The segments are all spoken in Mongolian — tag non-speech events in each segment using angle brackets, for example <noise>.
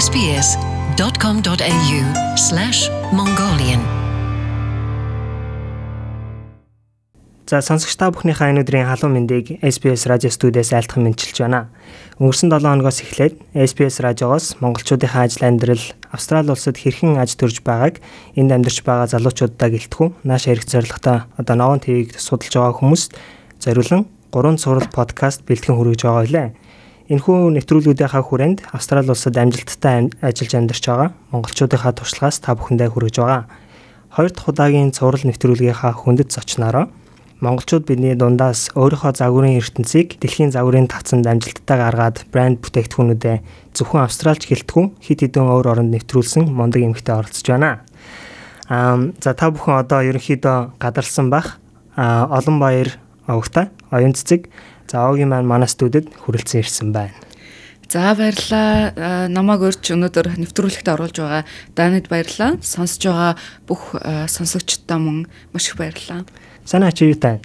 sbs.com.au/mongolian За сонсогч та бүхнийхээ энэ өдрийн халуун мэндийг SBS радио студиэс айлтхан мэдчилж байна. Өнгөрсөн 7 хоногоос эхлээд SBS радиогоос монголчуудынхаа ажил амьдрал Австрали улсад хэрхэн аж төрж байгааг энд амьдарч байгаа залуучуудаа гэлтгүү нааш хэрэг зорилготой одоо Новон ТV-г судалж байгаа хүмүүст зориулан 3 цуврал подкаст бэлтгэн хүргэж байгаа байлаа. Энэхүү нэвтрүүлгүүдийнхаа хүрээнд Австрали улсад амжилттай ажиллаж амьдарч байгаа монголчуудынхаа туршлагаас та бүхэндээ хүргэж байгаа. Хоёр дахь удаагийн цуврал нэвтрүүлгийнхаа хүндэт зочнороо монголчууд бидний дундаас өөрийнхөө загварын ертөнцийг дэлхийн загварын тавцанд амжилттай гаргаад брэнд бүтээгдэхүүнүүдэд зөвхөн австралч гэлтгүү хит хідэн өөр оронд нэвтрүүлсэн мундаг эмэгтэй оролцож байна. Аа за та бүхэн одоо ерөнхийдөө гадарсан бах олон баяр овогтой оюун цэцэг за овгийн маань манай студид хүрэлцэн ирсэн байна. За баярлалаа. Намайг өрч өнөөдөр нэвтрүүлэгт оруулж байгаа Данид баярлалаа. Сонсож байгаа бүх сонсогчдаа мөн маш их баярлалаа. Санаа чи юу тань?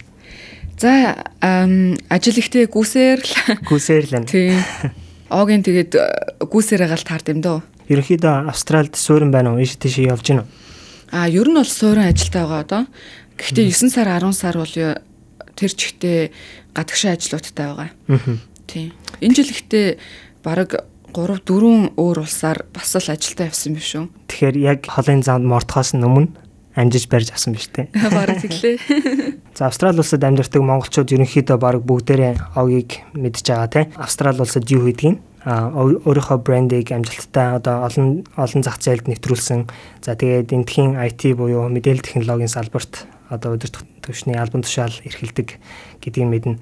За ажил ихтэй гүсээр л гүсээр л. Тийм. Огийн тэгээд гүсээрээ гал таард юм дөө. Ерөнхийдөө Австралид суурин байна уу? Ийш тийш явж гинэ? А ер нь бол суурин ажилтаа байгаа одоо. Гэхдээ 9 сар 10 сар бол тэр чигтээ гадагшаа ажлуудтай байгаа. Аа. Тийм. Энэ жил ихтэй баг 3 4 өөр улсаар бас л ажилтаа явсан юм шүү. Тэгэхээр яг холын замд мортохоос өмнө амжиж барьж авсан биз дээ. <laughs> Бараг тэглээ. За Австрали улсад амьдардаг монголчууд ерөнхийдөө баг бүгдээрээ огийг мэдж байгаа те. Австрали улсад юу хийдгийг а өөрийнхөө брендийг амжилттай одоо олон олон зах зээлд нэвтрүүлсэн. За тэгээд энтхийн IT буюу мэдээлэл технологийн салбарт одоо өдөр төвшний албан тушаал эрхэлдэг гэдгийг мэднэ.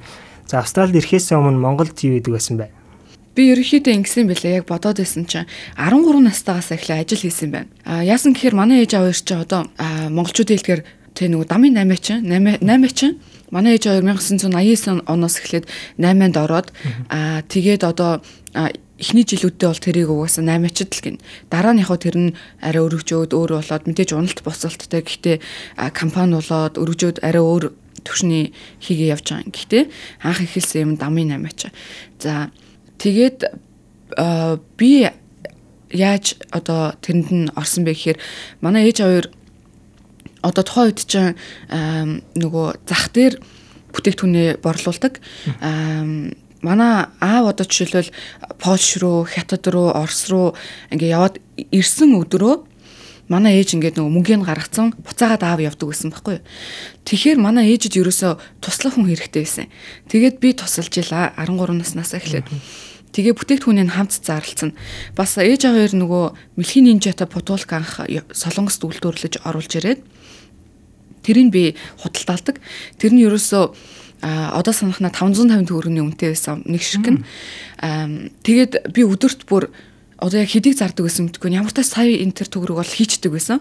За Австралид ирэхээс өмнө Монголд юу хийдэг байсан бэ? Би ерөөхдөө ингэсэн байлаа. Яг бодоод байсан чинь 13 настайгаас эхлээ ажил хийсэн байна. А яасан гэхээр манай ээж аваа чи одоо монголчууд хэлдгээр тэ нөгөө дамын 8 чинь 8 8 чинь манай ээж 1989 оноос эхлээд 8-нд ороод аа тэгээд одоо эхний жилүүддээ бол тэрийг угаасаа 8-ачд л гин. Дараа нь яг тэр нь арай өргөжөөд өөр болоод мэдээж уналт босолттой. Гэхдээ компани болоод өргөжөөд арай өөр төвшний хийгээ явж байгаа. Гэхдээ анх эхэлсэн юм дамын 8-ач. За Тэгээд би яаж одоо тэрэнд нь орсон бэ гэхээр манай ээж аваар одоо тухайн үед чинь нөгөө зах дээр бүтээгдэхүүнээ борлуулдаг. Манай аав одоо жишээлбэл Польш руу, Хятад руу, Орос руу ингээ яваад ирсэн өдрөө манай ээж ингээд нөгөө мөнгөний гаргацсан буцаагаад аав явдаг гэсэн байхгүй юу. Тэгэхээр манай ээжид ерөөсө туслах хүн хэрэгтэй байсан. Тэгээд би тусалж ила 13 наснаас эхлээд. Тэгээ бүтээгдэхүүнийг хамт зарлцсан. Бас ээж аваар нөгөө мэлхийн нинжата путулк анх солонгост үйлдвэрлэж оруулж ирээд тэрийг би худалдаалдаг. Тэр нь ерөөсөө а одоо санахна 550 төгрөгийн үнэтэй байсан нэг ширхэг нь. Тэгээд би өдөрт бүр одоо яг хэдийг зардаг гэсэн мэдгүй ямар та сая энэ төр төгрөг бол хийчдэг байсан.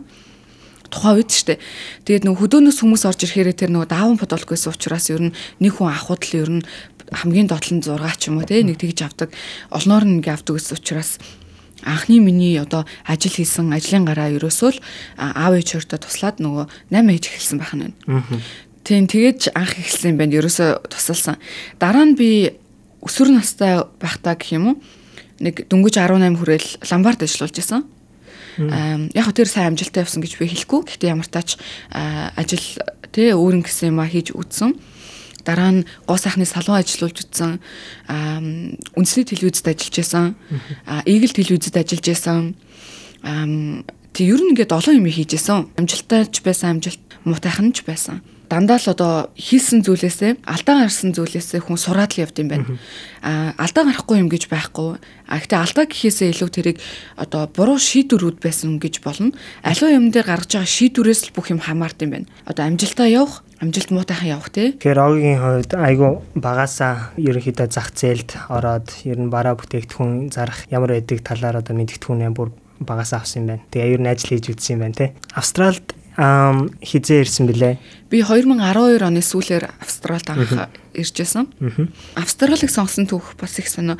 Тухайн үед штэ. Тэгээд нөгөө хөдөөнөөс хүмүүс орж ирэхээр тэр нөгөө дааван подолк байсан учраас ер нь нэг хүн авахуд л ер нь хамгийн доотлон 6 ч юм уу те нэг тэгж авдаг. Олноор ингээ авдаг гэсэн учраас анхны миний одоо ажил хийсэн ажлын гараа ерөөсөө л аав ээж хоёртой туслаад нөгөө 8 ээж эхэлсэн байх нь байна. Тийм тэгээд анх эхэлсэн юм байна. Ерөөсөө тусалсан. Дараа нь би өсвөр настай байхдаа гэх юм уу нэг дөнгөж 18 хүрээл ламбард ажиллаулж исэн. Аа яг тэр сайн амжилттай явсан гэж би хэлэхгүй. Гэхдээ ямар тач ажил тий өөрөнгө гэсэн юм а хийж үтсэн дараа нь гоо сайхны салуун ажиллуулж утсан үндэсний телевизэд ажиллаж байсан Eagle телевизэд ажиллаж байсан тэг ер нь ингээд олон юм хийж исэн амжилттай ч байсан амжилт муутайхан ч байсан дандаа л одоо хийсэн зүйлээсээ алдаа гарсан зүйлээсээ хүн сураад л явд юм байна. Аа алдаа гарахгүй юм гэж байхгүй. А гэхдээ алдаа гэхээсээ илүү тэрийг одоо буруу шийдвэрүүд байсан гэж болно. Аливаа юм дээр гаргаж байгаа шийдвэрээс л бүх юм хамаард юм байна. Одоо амжилтаа явах, амжилт муутайхан явах тий. Тэгэхээр огийн хувьд айгу багасаа ерөнхийдөө зах зээлд ороод ер нь бараа бүтээгдэхүүн зарах ямар байдаг талаар одоо мэдгэдэгхүүнээ бүр багасаа авсан юм байна. Тэгээ ер нь ажил хийж үзсэн юм байна тий. Австралид ам хизээ ирсэн бilé. Би 2012 оны сүүлээр Австралид анх иржсэн. Австралиг сонгосон түүх бас их сонио.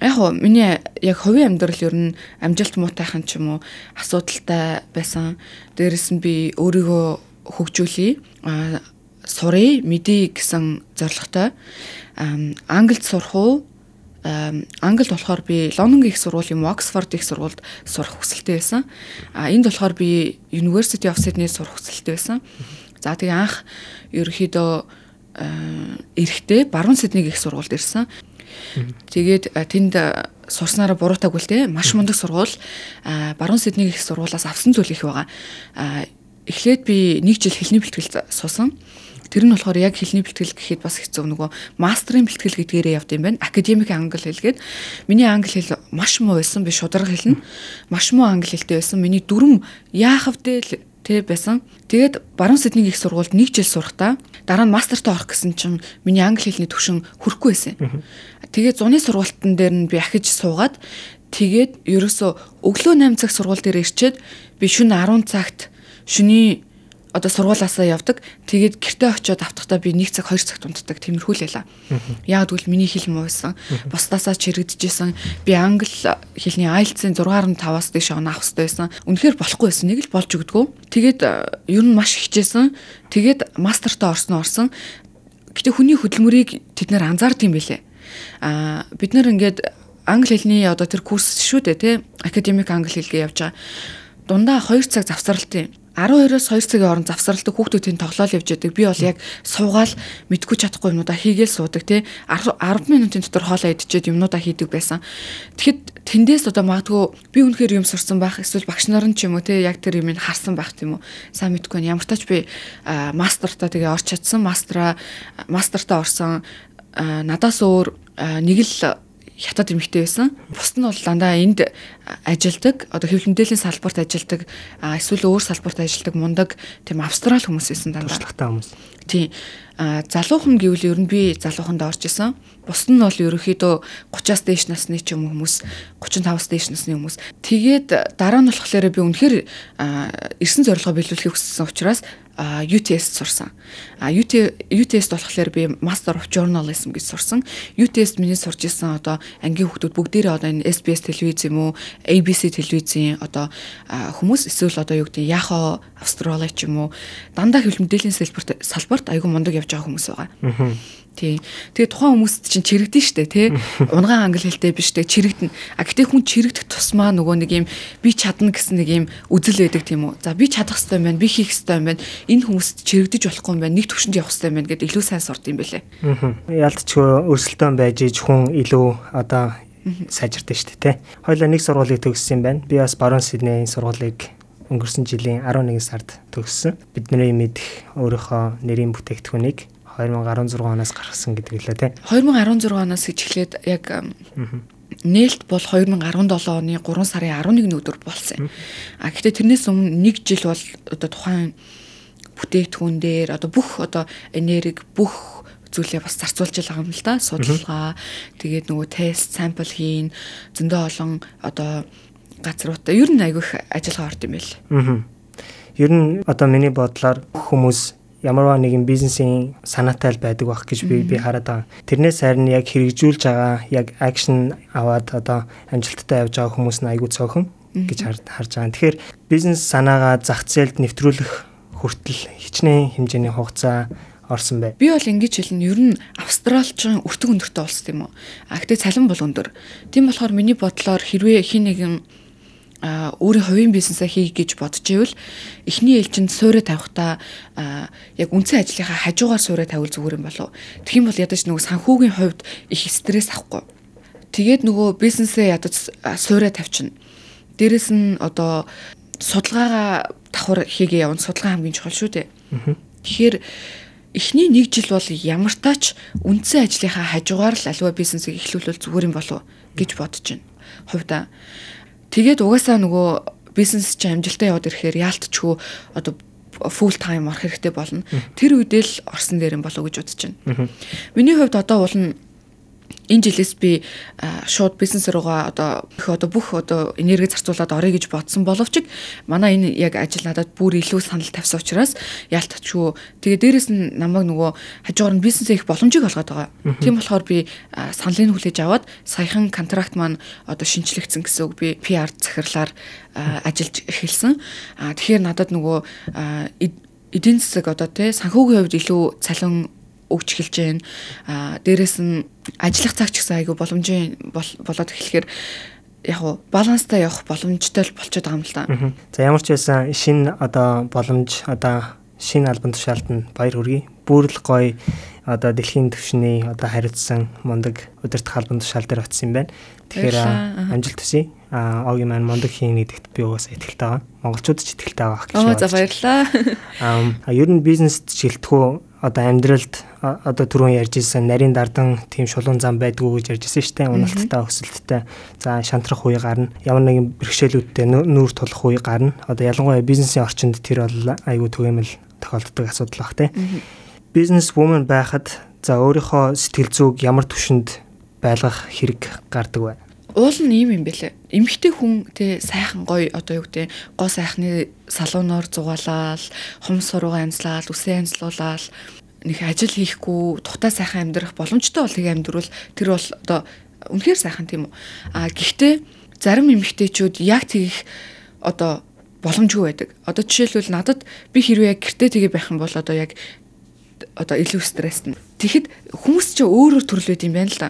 Яг хоо миний яг хувийн амьдрал ер нь амжилт муутайхан ч юм уу асуудалтай байсан. Дээрэс нь би өөрийгөө хөгжүүлье. сурыг мэдээ гэсэн зорилготой. Англид сурах уу? Англид болохоор би Лондонгийн их сургуулийн Оксфорд их сургуульд сурах хүсэлтэй байсан. А энд болохоор би University of Sydney сурах хүсэлтэй байсан. За тэгээ анх ерөөхдөө эрэхтэй баруун Сиднейг их сургуульд ирсэн. Тэгээд тэнд сурснараа буруутаагүй л те маш мундаг сургууль баруун Сиднейг их сургуулаас авсан зүйл их байгаа. Эхлээд би нэг жил хэлний бэлтгэл суусан. Тэр нь болохоор яг хэлний бэлтгэл гэхэд бас хэцүү нөгөө мастрын бэлтгэл гэдгээрээ явд юм байна. Академик англи хэлгээд миний англи хэл маш муу байсан. Би шударга хэлнэ. Маш муу англи хэлтэй байсан. Миний дүрм яахавдээ тэ байсан. Тэгээд баруун Сиднейг их сургуульд нэг жил сурахдаа дараа нь мастертаа орох гэсэн чинь миний англи хэлний төвшин хүрэхгүй байсан. Тэгээд зуны сургуультан дээр нь би ахиж суугаад тэгээд ерөөсөө өглөө 8 цаг сургууль дээр ирчээд би шөнө 10 цагт шөний одоо сургуулаасаа явдаг. Тэгээд гэртээ очиод автахдаа би 1 цаг 2 цагт унтдаг. Тиймэрхүү л байла. Яг тэгвэл миний хэл муу байсан. Бусдаасаа чирэгдэжсэн. Би англи хэлний IELTS-ийн 6.5-аас дээш оноо авах хэрэгтэй байсан. Үнэхээр болохгүй байсан. Нэг л болж өгдгөө. Тэгээд э, ер нь маш хичээсэн. Тэгээд мастертаа орсон орсон. Гэтэ хүний хөдөлмөрийг тэд нэр анзаард юм бэлээ. Аа бид нэр ингээд англи хэлний одоо тэр курс шүү дээ тий. Академик англи хэлгээ явж байгаа. Дундаа 2 цаг завсралт юм 12-оос 2 цагийн орон завсралдаг хүүхдүүд тэнд тоглоал явж байдаг. Би бол яг суугаал мэдгүй чадахгүй юмудаа хийгээл суудаг тий 10 10 минутын дотор хоолоо идчихэд юмнуудаа хийдэг байсан. Тэгэхэд тэндээс одоо магадгүй би үнэхээр юм сурсан байх эсвэл багш нар нь ч юм уу тий яг тэр юмыг харсан байх тийм үү. Сайн мэдгүй нь ямар тач би мастертаа тэгээ орч чадсан. Мастера мастертаа орсон надаас өөр нэг л хятад эмэгтэй байсан. Бусд нь бол дандаа энд ажилдаг, одоо хэвлэл мэдээллийн салбарт ажилдаг, эсвэл өөр салбарт ажилдаг мундаг тийм австрал хүмүүс байсан дандаа. Туршлагатай хүмүүс. Тийм. Залуухан гэвэл ер нь би залууханд орж исэн. Бусд нь бол ерөөхдөө 30-аас дээш насны ч юм уу хүмүүс, 35-аас дээш насны хүмүүс. Тэгээд дараа нь болохоор би үнэхээр эрсэн зорилгоо биелүүлэхийг хүссэн учраас UTS сурсан. А UTS болохоор би Master of Journalism гэж сурсан. UTS миний сурж исэн одоо ангийн хүмүүс бүгдээрээ одоо энэ SBS телевиз юм уу, ABC телевизийн одоо хүмүүс эсвэл одоо юу гэдэг Яхо Австрали ч юм уу дандаа хэвлэл мэдээллийн салбарт салбарт айгүй мундаг явж байгаа хүмүүс байгаа. Тий. Тэгээ тухайн хүмүүст чинь чирэгдэн штэ тий. Унгаан англи хэлтэй биш тий чирэгдэн. А гэтээ хүн чирэгдэх тусмаа нөгөө нэг юм би чадна гэсэн нэг юм үзэл байдаг тийм үү. За би чадах юм байна. Би хийх юм байна. Энэ хүмүүст чирэгдэж болохгүй юм байна. Нэг төвшөнд явах юм байна гэдэг илүү сайн сурд юм бэлээ. Аа. Ялцчгүй өрсөлдөөн байж иж хүн илүү одоо сайжирдэ штэ тий. Хоёлаа нэг сургуулийг төгссөн юм байна. Би бас Баруун Сиднейн сургуулийг өнгөрсөн жилийн 11 сард төгссөн. Бидний мэдих өөрийнхөө нэрийн бүтээгдэхүүнийг 2016 оноос гаргасан гэдэг лээ тий. 2016 оноос гэж эхлээд яг нээлт бол 2017 оны 3 сарын 11-ний өдөр болсон. А гэхдээ тэрнээс өмнө 1 жил бол одоо тухайн бүтээгдэхүүн дээр одоо бүх одоо энерги бүх зүйлээ бас зарцуулж байгаа юм л да. Судалгаа тэгээд нөгөө тест, сампл хийн зөндөө олон одоо газруудаа ер нь айгүйх ажиллагаа орд юм байл. Аа. Ер нь одоо миний бодлоор хүмүүс ямарваа нэгэн бизнесийн санаатай байдаг байх гэж би би хараад байгаа. Тэрнээс харин яг хэрэгжүүлж байгаа яг акшн аваад одоо амжилттай явж байгаа хүмүүс нь айгүй цөөхөн гэж харж байгаа. Тэгэхээр бизнес санаагаа зах зээлд нэвтрүүлэх хүртэл хичнээн хэмжээний хугацаа орсон бай. Би бол ингэж хэлнэ. Ер нь Австралчин өртөг өндөртэй улс тийм үү. А гэтээ цалин бол өндөр. Тийм болохоор миний бодлоор хэрвээ хин нэгэн өөрийн хувийн бизнесээ хий гэж бодож ивэл эхний ээлжинд суурэ тавихтаа яг үндсэн ажлынхаа хажуугаар суурэ тавил зүгээр юм болов. Тэгэх юм бол ядаж нөгөө санхүүгийн хувьд их стресс авахгүй. Тэгээд нөгөө бизнесээ ядаж суурэ тавьчихна. Дээрэс нь одоо судалгаагаа давхар хийгээ явна. Судалгаа хамгийн чухал шүү дээ. Тэгэхээр эхний нэг жил бол ямар тач үндсэн ажлынхаа хажуугаар л аливаа бизнесийг эхлүүлвэл зүгээр юм болов гэж бодож байна. Хувьдаа Тэгээд угаасаа нөгөө бизнес чинь амжилттай яваад ирэхээр яалтчгүй одоо full time орох хэрэгтэй болно. Тэр үедээ л орсон дээр юм болов уу гэж бодож байна. Миний хувьд одоо бол нь энэ жилээс би шууд бизнес руугаа одоо их одоо бүх одоо энерги зарцуулаад орё гэж бодсон боловч манай энэ яг ажил надад бүр илүү санал тавьсан учраас яалтчгүй тэгээ дээрэс нь намайг нөгөө хажуугаар нь бизнесээ их боломжийг олгоод байгаа. Тийм болохоор би саналыг хүлээж аваад саяхан контракт маань одоо шинчлэгдсэн гэсэн үг би PR захирлаар ажиллаж эхэлсэн. Тэгэхээр надад нөгөө эдийн засаг одоо тий санхүүгийн хувьд илүү цалин өгч эхэлж байна. Аа дээрэс нь ажиллах цаг ч гэсэн айгүй боломжийн болоод эхлэхээр яг уу баланстай явах боломжтой болчиход байгаа юм л да. За ямар ч байсан шинэ одоо боломж одоо шинэ албан тушаалд нь баяр хүргэе. Бүрл гоё одоо дэлхийн түвшний одоо хариуцсан мундаг удирдах албан тушаал дээр очсон юм байна. Тэгэхээр амжилт хүсье. А огийн маань мундаг хийн гэдэгт би угаасаа итгэлтэй байгаа. Монголчууд ч итгэлтэй байгаа гэж байна. За баярлалаа. А ер нь бизнест шилтгүү одоо амьдралд одоо түрүүн ярьж ирсэн нарийн дардан тийм шулуун зам байдгүй гэж ярьж ирсэн шүү дээ. Уналттай өсөлттэй. За шантрах үе гарна. Ямар нэгэн бэрхшээлүүдтэй нүүр тулах үе гарна. Одоо ялангуяа бизнесийн орчинд тэр бол айгүй түгээмэл тохиолддог асуудал баг тийм. Бизнес вумен байхад за өөрийнхөө сэтгэл зүйг ямар түвшинд байлгах хэрэг гардаг вэ? Уул нь ийм юм бэлээ. Эмэгтэй хүн те сайхан гоё одоо юу гэдэг гоо сайхны салуунаар зугаалал, хум сургуу амьслал, үсээ амьслуулал нэг ажил хийхгүй тухтай сайхан амьдрах боломжтой болыг амьдрал тэр бол одоо үнэхээр сайхан тийм үү. А гэхдээ зарим эмэгтэйчүүд яг тэгих одоо боломжгүй байдаг. Одоо жишээлбэл надад би хэрвээ яг гэртээ тгээ байх юм бол одоо яг одоо илүү стресстэй. Тэгэхэд хүмүүс ч өөрөөр төрөл байд юм байна л да.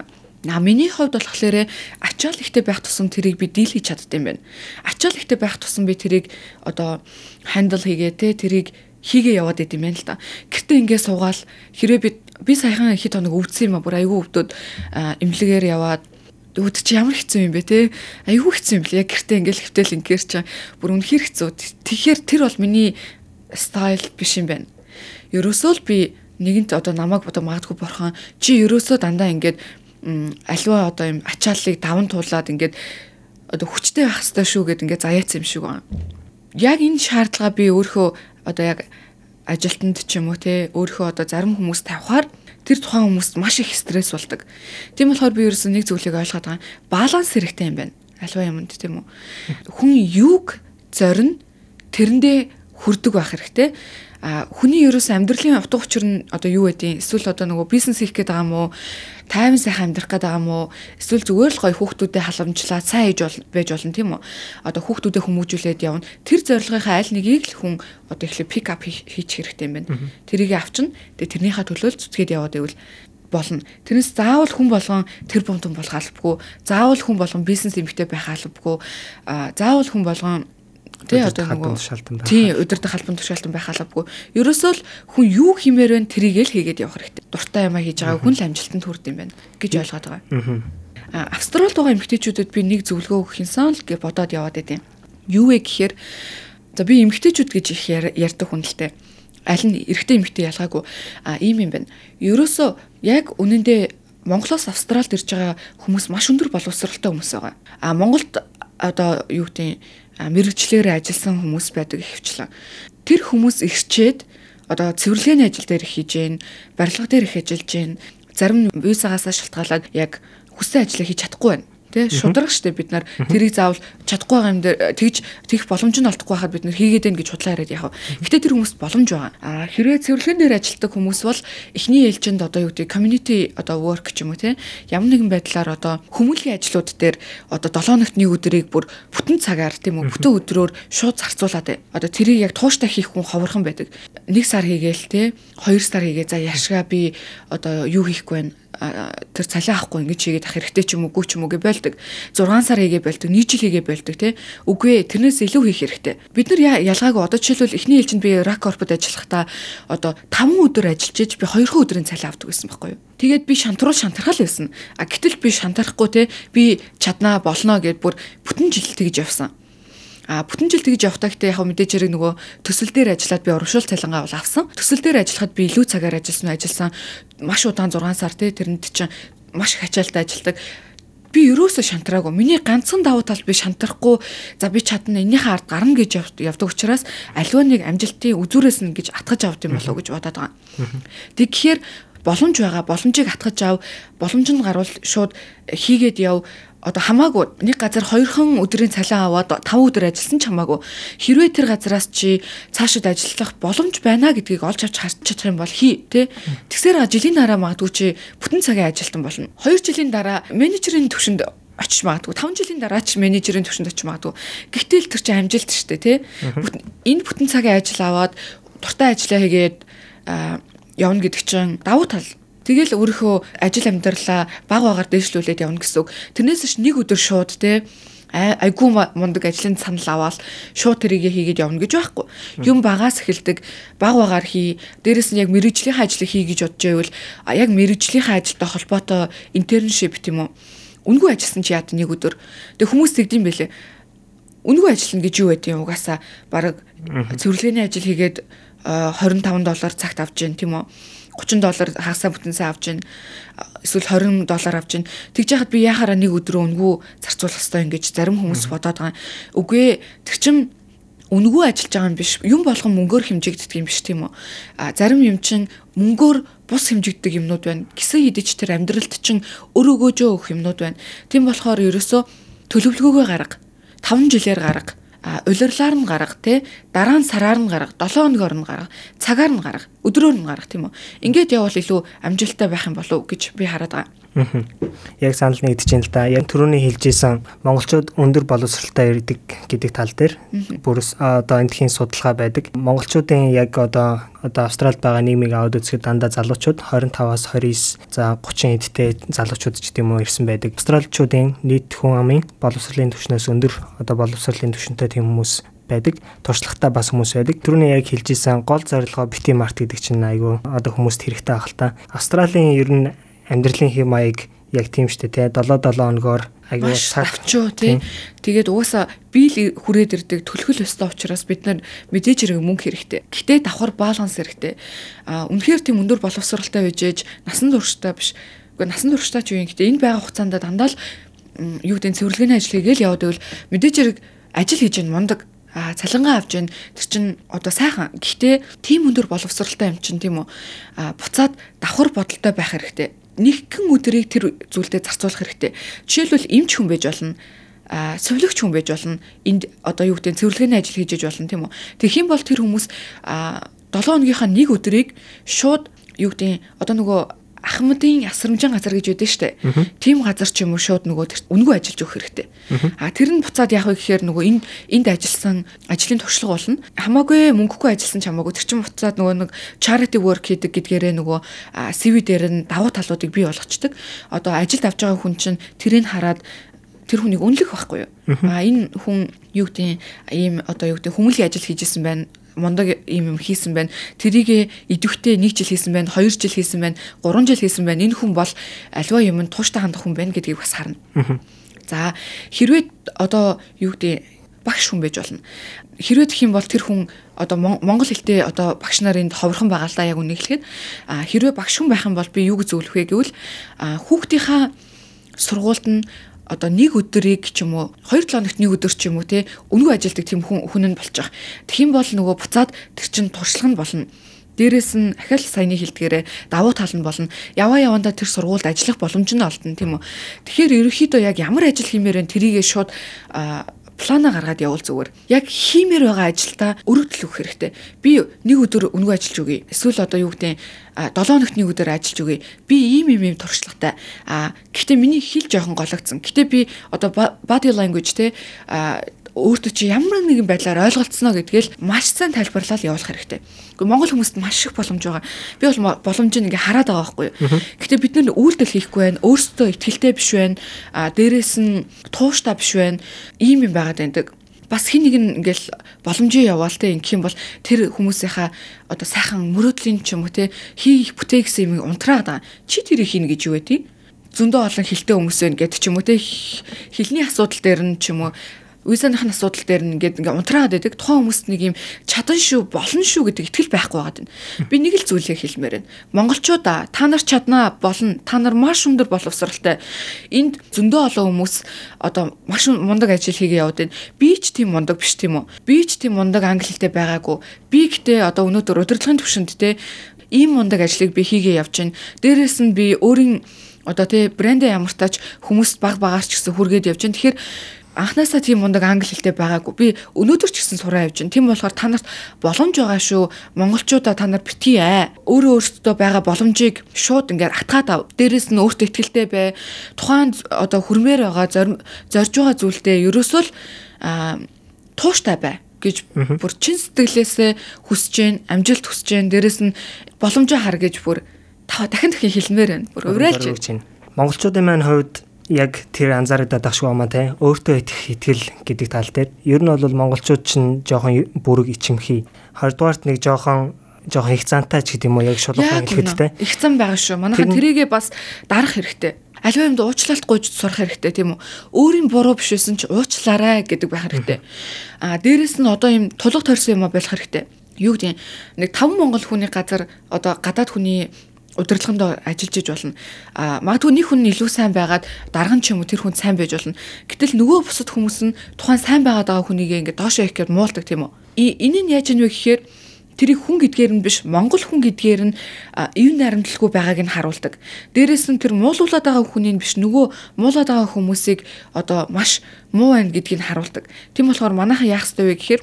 А миний хувьд болохоор ачаал ихтэй байх тусам тэрийг би дийлгэж чаддсан байна. Ачаал ихтэй байх тусам би тэрийг одоо хандл хийгээ те тэрийг хийгээ яваад идэм байна л да. Гэртээ ингээ суугаал хэрвээ би би саяхан хэд хоног өвдсөн юм а бүр айгүй өвдөд эмнэлгээр яваад өвд чи ямар хэцүү юм бэ те айгүй хэцүү юм бэл яг гэртээ ингээл хөвтөл ингээр чи бүр үнэхэр хэцүү тэгэхээр тэр бол миний стайл биш юм байна ерөөсөө л би нэгэнт одоо намайг одоо магадгүй борхон чи ерөөсөө дандаа ингээд альва одоо юм ачааллыг даван туулаад ингээд одоо хүчтэй байх хэрэгтэй шүү гэд ингээд заяац юм шиг байна. Яг энэ шаардлага би өөрөө одоо яг ажилтнанд ч юм уу те өөрөө одоо зарим хүмүүс тавихаар тэр тухайн хүмүүст маш их стресс болдог. Тийм болохоор би ерөөсөн нэг зүйлийг ойлгоод байгаа. Баланс хэрэгтэй юм байна. Альва юмд тийм үү. Хүн юуг зорино тэрэндээ хүрдэг байх хэрэгтэй а хүний ерөөс амьдралын утга учир нь одоо юу байдیں۔ Эсвэл одоо нөгөө бизнес хийх гээд байгаа юм уу? Тайван сайхан амьдрах гээд байгаа юм уу? Эсвэл зүгээр л гоё хүүхдүүдэд халамжлаад сайн ээж бол байж болно тийм үү? Одоо хүүхдүүдэд хүмүүжүүлээд явна. Тэр зорилгынхаа аль нэгийг л хүн одоо ихлэ пик ап хийчих хэрэгтэй юм байна. Тэрийг авчна. Тэгээ тэрнийхээ төлөө л зүтгээд яваад байвал болно. Тэрнээс заавал хүн болгон тэр бомтон болох албагүй. Заавал хүн болгон бизнес эмэгтэй байх албагүй. Заавал хүн болгон Тий одоо нөгөө шалтан байх. Тий өдөртөх халбан тушаалтан байх албагүй. Ерөөсөө л хүн юу химээр вэ тэрийг л хийгээд явах хэрэгтэй. Дуртай юмаа хийж байгаа хүн л амжилтанд хүрд юм байна гэж ойлгоод байгаа. Аа Австралид байгаа эмэгтэйчүүдэд би нэг зөвлөгөө өгөх юмсан л гэж бодоод яваад байдیں۔ Юу вэ гэхээр за би эмэгтэйчүүд гэж их ярьдаг хүн л дээ. Аль нь эрэгтэй эмэгтэй ялгаагүй а ийм юм байна. Ерөөсөө яг үнэндээ Монголоос Австралид ирж байгаа хүмүүс маш өндөр боловсралтай хүмүүс байгаа. А Монголд одоо юу гэдэг мэрэгчлэр ажилласан хүмүүс байдаг ихвчлэн. Тэр хүмүүс ирчээд одоо цэвэрлэгээний ажил дээр хийж гин, барилга дээр их ажиллаж гин. Зарим визагаас шалтгаалаад яг хүссэн ажлаа хийж чадахгүй байна тий шудраг штэ бид нар. Тэрийг заавал чадахгүй байгаа юм дээр тэгж тэгэх боломж нь олдохгүй байхад бид нар хийгээд байна гэж худлаа яриад яах вэ. Гэтэ тэр хүмүүст боломж байгаа. А хэрвээ цэвэрлэгэн дээр ажилладаг хүмүүс бол эхний ээлжинд одоо юу гэдэг community одоо work ч юм уу тий ямар нэгэн байдлаар одоо хүмүүлийн ажлууд дээр одоо 7 ногт нэг өдрийг бүр бүтэн цагаар тийм үү бүтэн өдрөөр шууд зарцуулаад одоо тэрийг яг тууштай хийх хүн ховорхон байдаг. Нэг сар хийгээл тий хоёр сар хийгээ за яшгаа би одоо юу хийхгүй байна тэр цалиа авахгүй ингэж хийгээд ах хэрэгтэй ч юм уу гүч юм уу гэж байлдаг. 6 сар хийгээ байлдаг, 1 жил хийгээ байлдаг тий. Үгүй ээ, тэрнээс илүү хийх хэрэгтэй. Бид нар ялгаагүй одоо жишээлбэл эхний ээлжинд би рак корпод ажиллахдаа одоо 5 өдөр ажиллаж иж би 2 өдрийн цалиа авдаг гэсэн байхгүй юу? Тэгээд би шантруул шантархал байсан. А гэтэл би шантарахгүй тий би чаднаа болно гэд бүр бүтэн жил тэгж явсан. А бүтэн жил тэгж явахдаа гэхдээ яг мэдээж хэрэг нөгөө төсөл дээр ажиллаад би урамшуул цалингаа бол авсан. Төсөл дээр ажиллахад би илүү цагаар ажилласан ажилласан маш удаан 6 сар тий тэрэнд чинь маш их ачаалтаа ажилладаг би ерөөсө шантраагүй. Миний ганцхан давуу тал би шантрахгүй. За би чадна энийхээ ард гарна гэж явдаг учраас аливаа нэг амжилтын үзүүрээс нь гэж атгаж авд юм болов уу гэж бодоод байгаа. Тэг гэхээр боломж байгаа. Боломжийг атгаж ав. Боломж нь гарвал шууд хийгээд яв одоо хамаагүй нэг газар хоёрхан өдрийн цалин аваад 5 өдөр ажилласан ч хамаагүй. Хэрвээ тэр газараас чи цаашид ажиллах боломж байна гэдгийг олж авч харж чадах юм бол хий тэ? Тэгсээр жилийн дараа магадгүй чи бүтэн цагийн ажилтан болно. 2 жилийн дараа менежерийн төвшөнд очиж магадгүй. 5 жилийн дараа ч менежерийн төвшөнд очиж магадгүй. Гэтэл тэр чинь амжилт шүү дээ тэ энэ бүтэн цагийн ажил аваад дуртай ажиллаа хийгээд явна гэдэг чинь давуу тал. Тэгэл өөрийнхөө ажил амьдралаа баг багаар дэвшлүүлээд явна гэсэн үг. Тэрнээс ш нэг өдөр шууд те айгүй мундаг ажлын санал аваад шууд тэрийгэ хийгээд явна гэж байхгүй. Юм багаас эхэлдэг, баг багаар хий. Дээрээс нь яг мэрэгжлийн ажлыг хий гэж бодож байвал яг мэрэгжлийн ажилтай холбоотой интерншип тийм үү? Үнгүй ажилласан чи яад нэг өдөр. Тэг хүмүүс тэгдэм байлээ. Үнгүй ажиллана гэж юу байдیں۔ Угаасаа баг цэвэрлэгээний ажил хийгээд 25 доллар цагт авж гин тийм үү? 30 доллар хагасаа бүтэн сайн авч ийн эсвэл 20 доллар авч ийн тэгж яхад би яхаараа нэг өдөр өнгөө зарцуулах хэрэгтэй ингэж зарим хүмүүс бодоод байгаа. Үгүй тэг чим үнгүү ажиллаж байгаа юм биш. Юм болгон мөнгөөр хэмжигддэг юм биш тийм үү? А зарим юм чинь мөнгөөр бус хэмжигддэг юмнууд байна. Гисэн хідэж тэр амьдралд чинь өрөөгөөжөө өгөх юмнууд байна. Тийм болохоор ерөөсөө төлөвлөгөөгөө гарга. 5 жилээр гарга улирлаар нь гарга тий дараа нь сараар нь гарга 7 хоногор нь гарга цагаар нь гарга өдрөөр нь гарга тийм үү? Ингээд явбал илүү амжилттай байх юм болов гэж би хараад байгаа Яг санал нэгдэж байна л да. Яг түрүүний хэлжсэн монголчууд өндөр боловсралтай ирдэг гэдэг тал дээр бүрс одоо эндхийн судалгаа байдаг. Монголчуудын яг одоо одоо Австралид байгаа нийгмийг аваад үзэхэд дандаа залуучууд 25-аас 29 за 30 эдтэй залуучууд ч гэдэм үү ирсэн байдаг. Австралчуудын нийт хүн амын боловсролын түвшнээс өндөр одоо боловсролын түвшинтэй тийм хүмүүс байдаг. Туршлагатай бас хүмүүс байдаг. Түрүүний яг хэлжсэн гол зорилгоо бити март гэдэг чинь айгүй одоо хүмүүст хэрэгтэй ах л та. Австралийн ер нь амьдралын хэм маяг яг тийм штэ тий 7 7 хоногоор аягүй цагчуу тий. Тэгээд угаасаа биел хүрээд ирдэг төлхөл өстой учраас бид нар мэдээж хэрэг мөнгө хэрэгтэй. Гэтэ давхар баланс хэрэгтэй. А үнэхээр тийм өндөр боловсралтай байжээж насан турштай биш. Уу насан турштай ч юу юм гэтэ энэ байгаа хугацаанд дандаа л юу гэдэг цэвэрлэгээний ажил хийгээл яваад байвал мэдээж хэрэг ажил хийж ин мундаг. А цалингаа авч जैन тэр чин одоо сайхан. Гэхдээ тийм өндөр боловсралтай юм чин тийм үү? А буцаад давхар бодолтой байх хэрэгтэй нэгэн өдрийг тэр зүйлдээ зарцуулах хэрэгтэй. Жишээлбэл эмч хүн байж болно а цовлогч хүн байж болно энд одоо юу гэдэг цэвэрлэгээний ажил хийж болно тийм үү тэгэх юм бол тэр хүмүүс а 7 хоногийнхаа нэг өдрийг шууд юу гэдэг одоо нөгөө ахмадын асрамжин газар гэж байдаг штэ. Тийм газар ч юм уу шууд нөгөө үнгүй ажиллаж өгөх хэрэгтэй. А тэр нь буцаад яах вэ гэхээр нөгөө энд энд ажилласан ажлын туршлага болно. Хамаагүй мөнгөгүй ажилласан ч хамаагүй тэр чинь буцаад нөгөө нэг charity work хийдэг гэдгээрээ нөгөө CV дээр нь давуу талуудыг бий болгочдөг. Одоо ажилд авч байгаа хүн чинь тэрийг хараад тэр хүнийг үнэлэх байхгүй юу? А энэ хүн юу гэдэг ийм одоо юу гэдэг хүмүүлийн ажил хийжсэн байна мундаг юм юм хийсэн байна. Тэрийг идэвхтэй 1 жил хийсэн байна, 2 жил хийсэн байна, 3 жил хийсэн байна. Энэ хүн бол альва юмд тууштай хандах хүн байна гэдгийг бас харна. За хэрвээ одоо юу гэдэг багш хүн байж болно. Хэрвээ гэх юм бол тэр хүн одоо монгол хэлтэй одоо багш нарын ховорхон байгаа л да яг үнийг хэлэхэд хэрвээ багш хүн байх юм бол би юу гэж зөвлөх вэ гэвэл хүүхдийнхаа сургуульд нь одоо нэг өдрийг ч юм уу 2 7 хоногт нэг өдөр ч юм уу те өнгөө ажилдаг тийм хүн хүн нь. Тэгэх юм бол нөгөө буцаад тэр чин туршлага нь болно. Дээрээс нь ахаал саяны хэлдгээрээ давуу тал нь болно. Яваа явандаа тэр сургуульд ажиллах боломж нь олдно тийм үү. Тэгэхээр ерөнхийдөө яг ямар ажил хиймээр вэ тэрийгээ шууд плана гаргаад явуул зүгээр. Яг хиймээр байгаа ажилдаа өргөдөл өгөх хэрэгтэй. Би нэг өдөр өнгөө ажиллаж өгье. Эсвэл одоо юу гэдэг 7 хоногт нэг өдөр ажиллаж өгье. Би ийм ийм ийм туршлагатай. А гэхдээ миний хэл жоохон гологдсон. Гэтэ би одоо body language те өөртөө чи ямар нэгэн байдлаар ойлголцсноо гэдгээл маш сайн тайлбарлаад явуулах хэрэгтэй. Гэхдээ монгол хүмүүст маш их боломж байгаа. Би бол боломжийг ингээ хараад байгаа байхгүй юу. Гэхдээ бид нар үйлдэл хийхгүй байна. Өөрсдөө ихтгэлтэй биш байна. А дээрэс нь тууштай биш байна. Ийм юм байгаад байдаг бас хин нэг нь ингээл боломжийг яваал те ингэх юм бол тэр хүмүүсийнхаа одоо сайхан мөрөөдлийн ч юм уу те хийх бүтээх гэсэн юм унтраад байгаа. Чи тэрийг хийнэ гэж юу вэ? Зөндөө олон хилтэй хүмүүс байна гэдэг ч юм уу те хилний асуудал дээр нь ч юм уу визаныхын асуудал дээр ингээд ингээ унтраад байдаг. Тухайн хүмүүст нэг юм чадан шүү, болно шүү гэдэг итгэл байхгүй байгаад байна. <laughs> Би нэг л зүйлийг хэлмээр байна. Монголчуудаа та нар чаднаа болно. Та нар маш өндөр боловсралтай. Энд зөндөө олон хүмүүс одоо маш мундаг ажил хийгээ яваад байна. Би ч тийм мундаг биш тийм үү? Би ч тийм мундаг англи хэлтэй байгаагүй. Би гэтээ одоо өнөөдөр удирдлагын төвшөнд те ийм мундаг ажлыг би хийгээ явж байна. Дээрээс нь би өөрийн одоо тий брэндээ ямартаач хүмүүст баг багаарч гэсэн хүргээд явж байна. Тэгэхээр анхнаасаа тийм мундаг англи хэлтэй байгаагүй. Би өнөөдөр ч гэсэн сураа явж байна. Тийм болохоор та нарт боломж байгаа шүү. Монголчуудаа та нар битгий ээ. Өөрөө өөртөө байгаа боломжийг шууд ингээд атгаад ав. Дээрээс нь өөртөө ихтгэлтэй бай. Тухайн одоо хөрмээр байгаа зорж байгаа зүйлдээ ерөөсөө л тууштай бай гэж бүр чин сэтгэлээсээ хүсэж гэн амжилт хүсэж гэн дээрэс нь боломжоо хар гэж бүр та дахин дахин хэлмээр байна. Бүр уриалж байна. Монголчуудын маань хувьд яг тэр анзаарагдаад ах шүү амаа те өөртөө итгэх итгэл гэдэг тал дээр ер нь бол монголчууд чинь жоохон бүрэг ичимхий. Хоёрдугаарт нэг жоохон жоохон их цаантай ч гэдэм үү яг шулуухан хэлэхэд те их цан байгаа шүү. Манайхан тэрийгээ бас дарах хэрэгтэй. Аливаа юмд уучлалт гуйж сурах хэрэгтэй тийм үү. Өөрийн буруу биш байсан ч уучлаарай гэдэг байх хэрэгтэй. Аа дээрэс нь одоо юм тулга торсон юм а болох хэрэгтэй. Юу гэдэг нэг 5 монгол хүний газар одоо гадаад хүний удирдлаганд ажиллаж иж болно. А магадгүй нэг хүн илүү сайн байгаад дарган ч юм уу тэр хүн сайн байж болно. Гэтэл нөгөө бусад хүмүүс нь тухайн сайн байгаад байгаа хүнийг ингээд доошоо их гэхээр муулдаг тийм үү. Энэ нь яаж ийнвэ гэхээр тэрийг хүн гэдгээр нь биш монгол хүн гэдгээр нь ив наримтлгүй байгааг нь харуулдаг. Дээрээс нь тэр муулуулад байгаа хүний биш нөгөө муулаад байгаа хүмүүсийг одоо маш муу байна гэдгийг нь харуулдаг. Тийм болохоор манайхан яах ёстой вэ гэхээр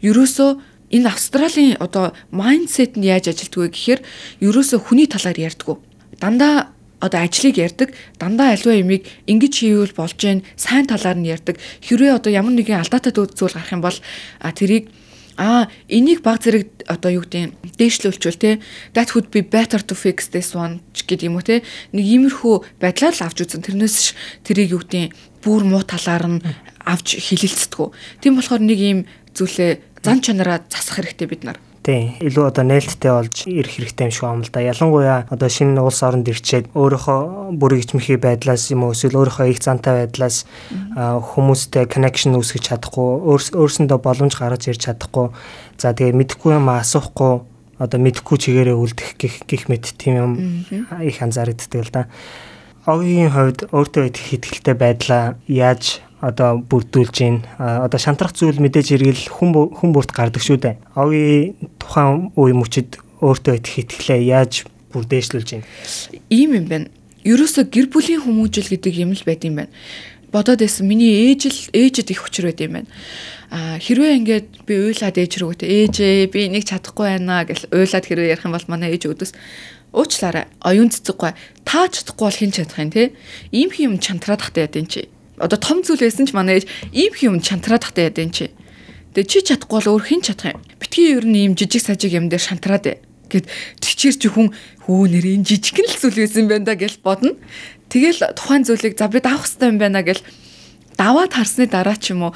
ерөөсөө энэ Австралийн одоо майндсет нь яаж ажилтг вэ гэхээр ерөөсөө хүний талаар ярьдгүү. Дандаа одоо ажлыг ярьдаг дандаа альва ямиг ингэж хийвэл болж гэн сайн талаар нь ярьдаг хэрвээ одоо ямар нэгэн алдаатай зүйл гарах юм бол тэрийг А энийг баг зэрэг одоо юу гэдэг дээшлүүлчихвэл те that would be better to fix this one гэдэг юм уу те нэг иймэрхүү байдлаар л авч үзэн тэрнээс тэрийг юу гэдэг бүр муу талаар нь авч хилэлцдэггүй. Тийм болохоор нэг ийм зүйлээ зан чанараа засах хэрэгтэй бид нар. Тийм. Илүү одоо нээлттэй болж ирэх хэрэгтэй юм шиг юм л да. Ялангуяа одоо шинэ улс оронд ирчээд өөрийнхөө бүрийг ичмхий байдлаас юм уу эсвэл өөрийнхөө их зантай байдлаас хүмүүстэй connection үүсгэж чадахгүй, өөрсөндөө боломж гаргаж ирж чадахгүй. За тэгээ мэдэхгүй юм асуухгүй одоо мэдэхгүй чигээрээ үлдэх гих гих мэд тийм юм их анзаарэгддэг л да. Огийн хувьд өөртөө их ихтэй байдлаа яаж одоо бүрдүүлж гин одоо шантрах зүйл мэдээж иргэл хүн хүн бүрт гардаг шүү дээ. Огийн тухайн үе мөчид өөртөө их итгэлээ яаж бүрдээшлүүлж гин. Ийм юм байна. Ерөөсө гэр бүлийн хүмүүжил гэдэг юм л байд юм байна. Бодоод байсан миний ээж л ээжэд их хүчрэг байд юм байна. Хэрвээ ингээд би уйлаад ээж рүүгээ ээжээ би энийг чадахгүй байна гэл уйлаад хэрвээ ярих юм бол манай ээж өдөөс уучлаарай. Оюун цэцэггүй. Та чадахгүй бол хэн чадах юм те? Ийм юм чантраад тахтай яд энэ чи одоо том зүйл байсан ч манай ээж ийм юм чантраад тахтай яд энэ чи. Тэгээ чи чадахгүй бол өөр хэн чадах юм. Битгий ер нь ийм жижиг сажиг юм дээр шантраад гэд тийчэр чи хүн хөө нэр энэ жижигхэн л зүйл байсан байна да гэж бодно. Тэгэл тухайн зүйлийг за би давах хэрэгтэй юм байна гэл даваад харсны дараа ч юм уу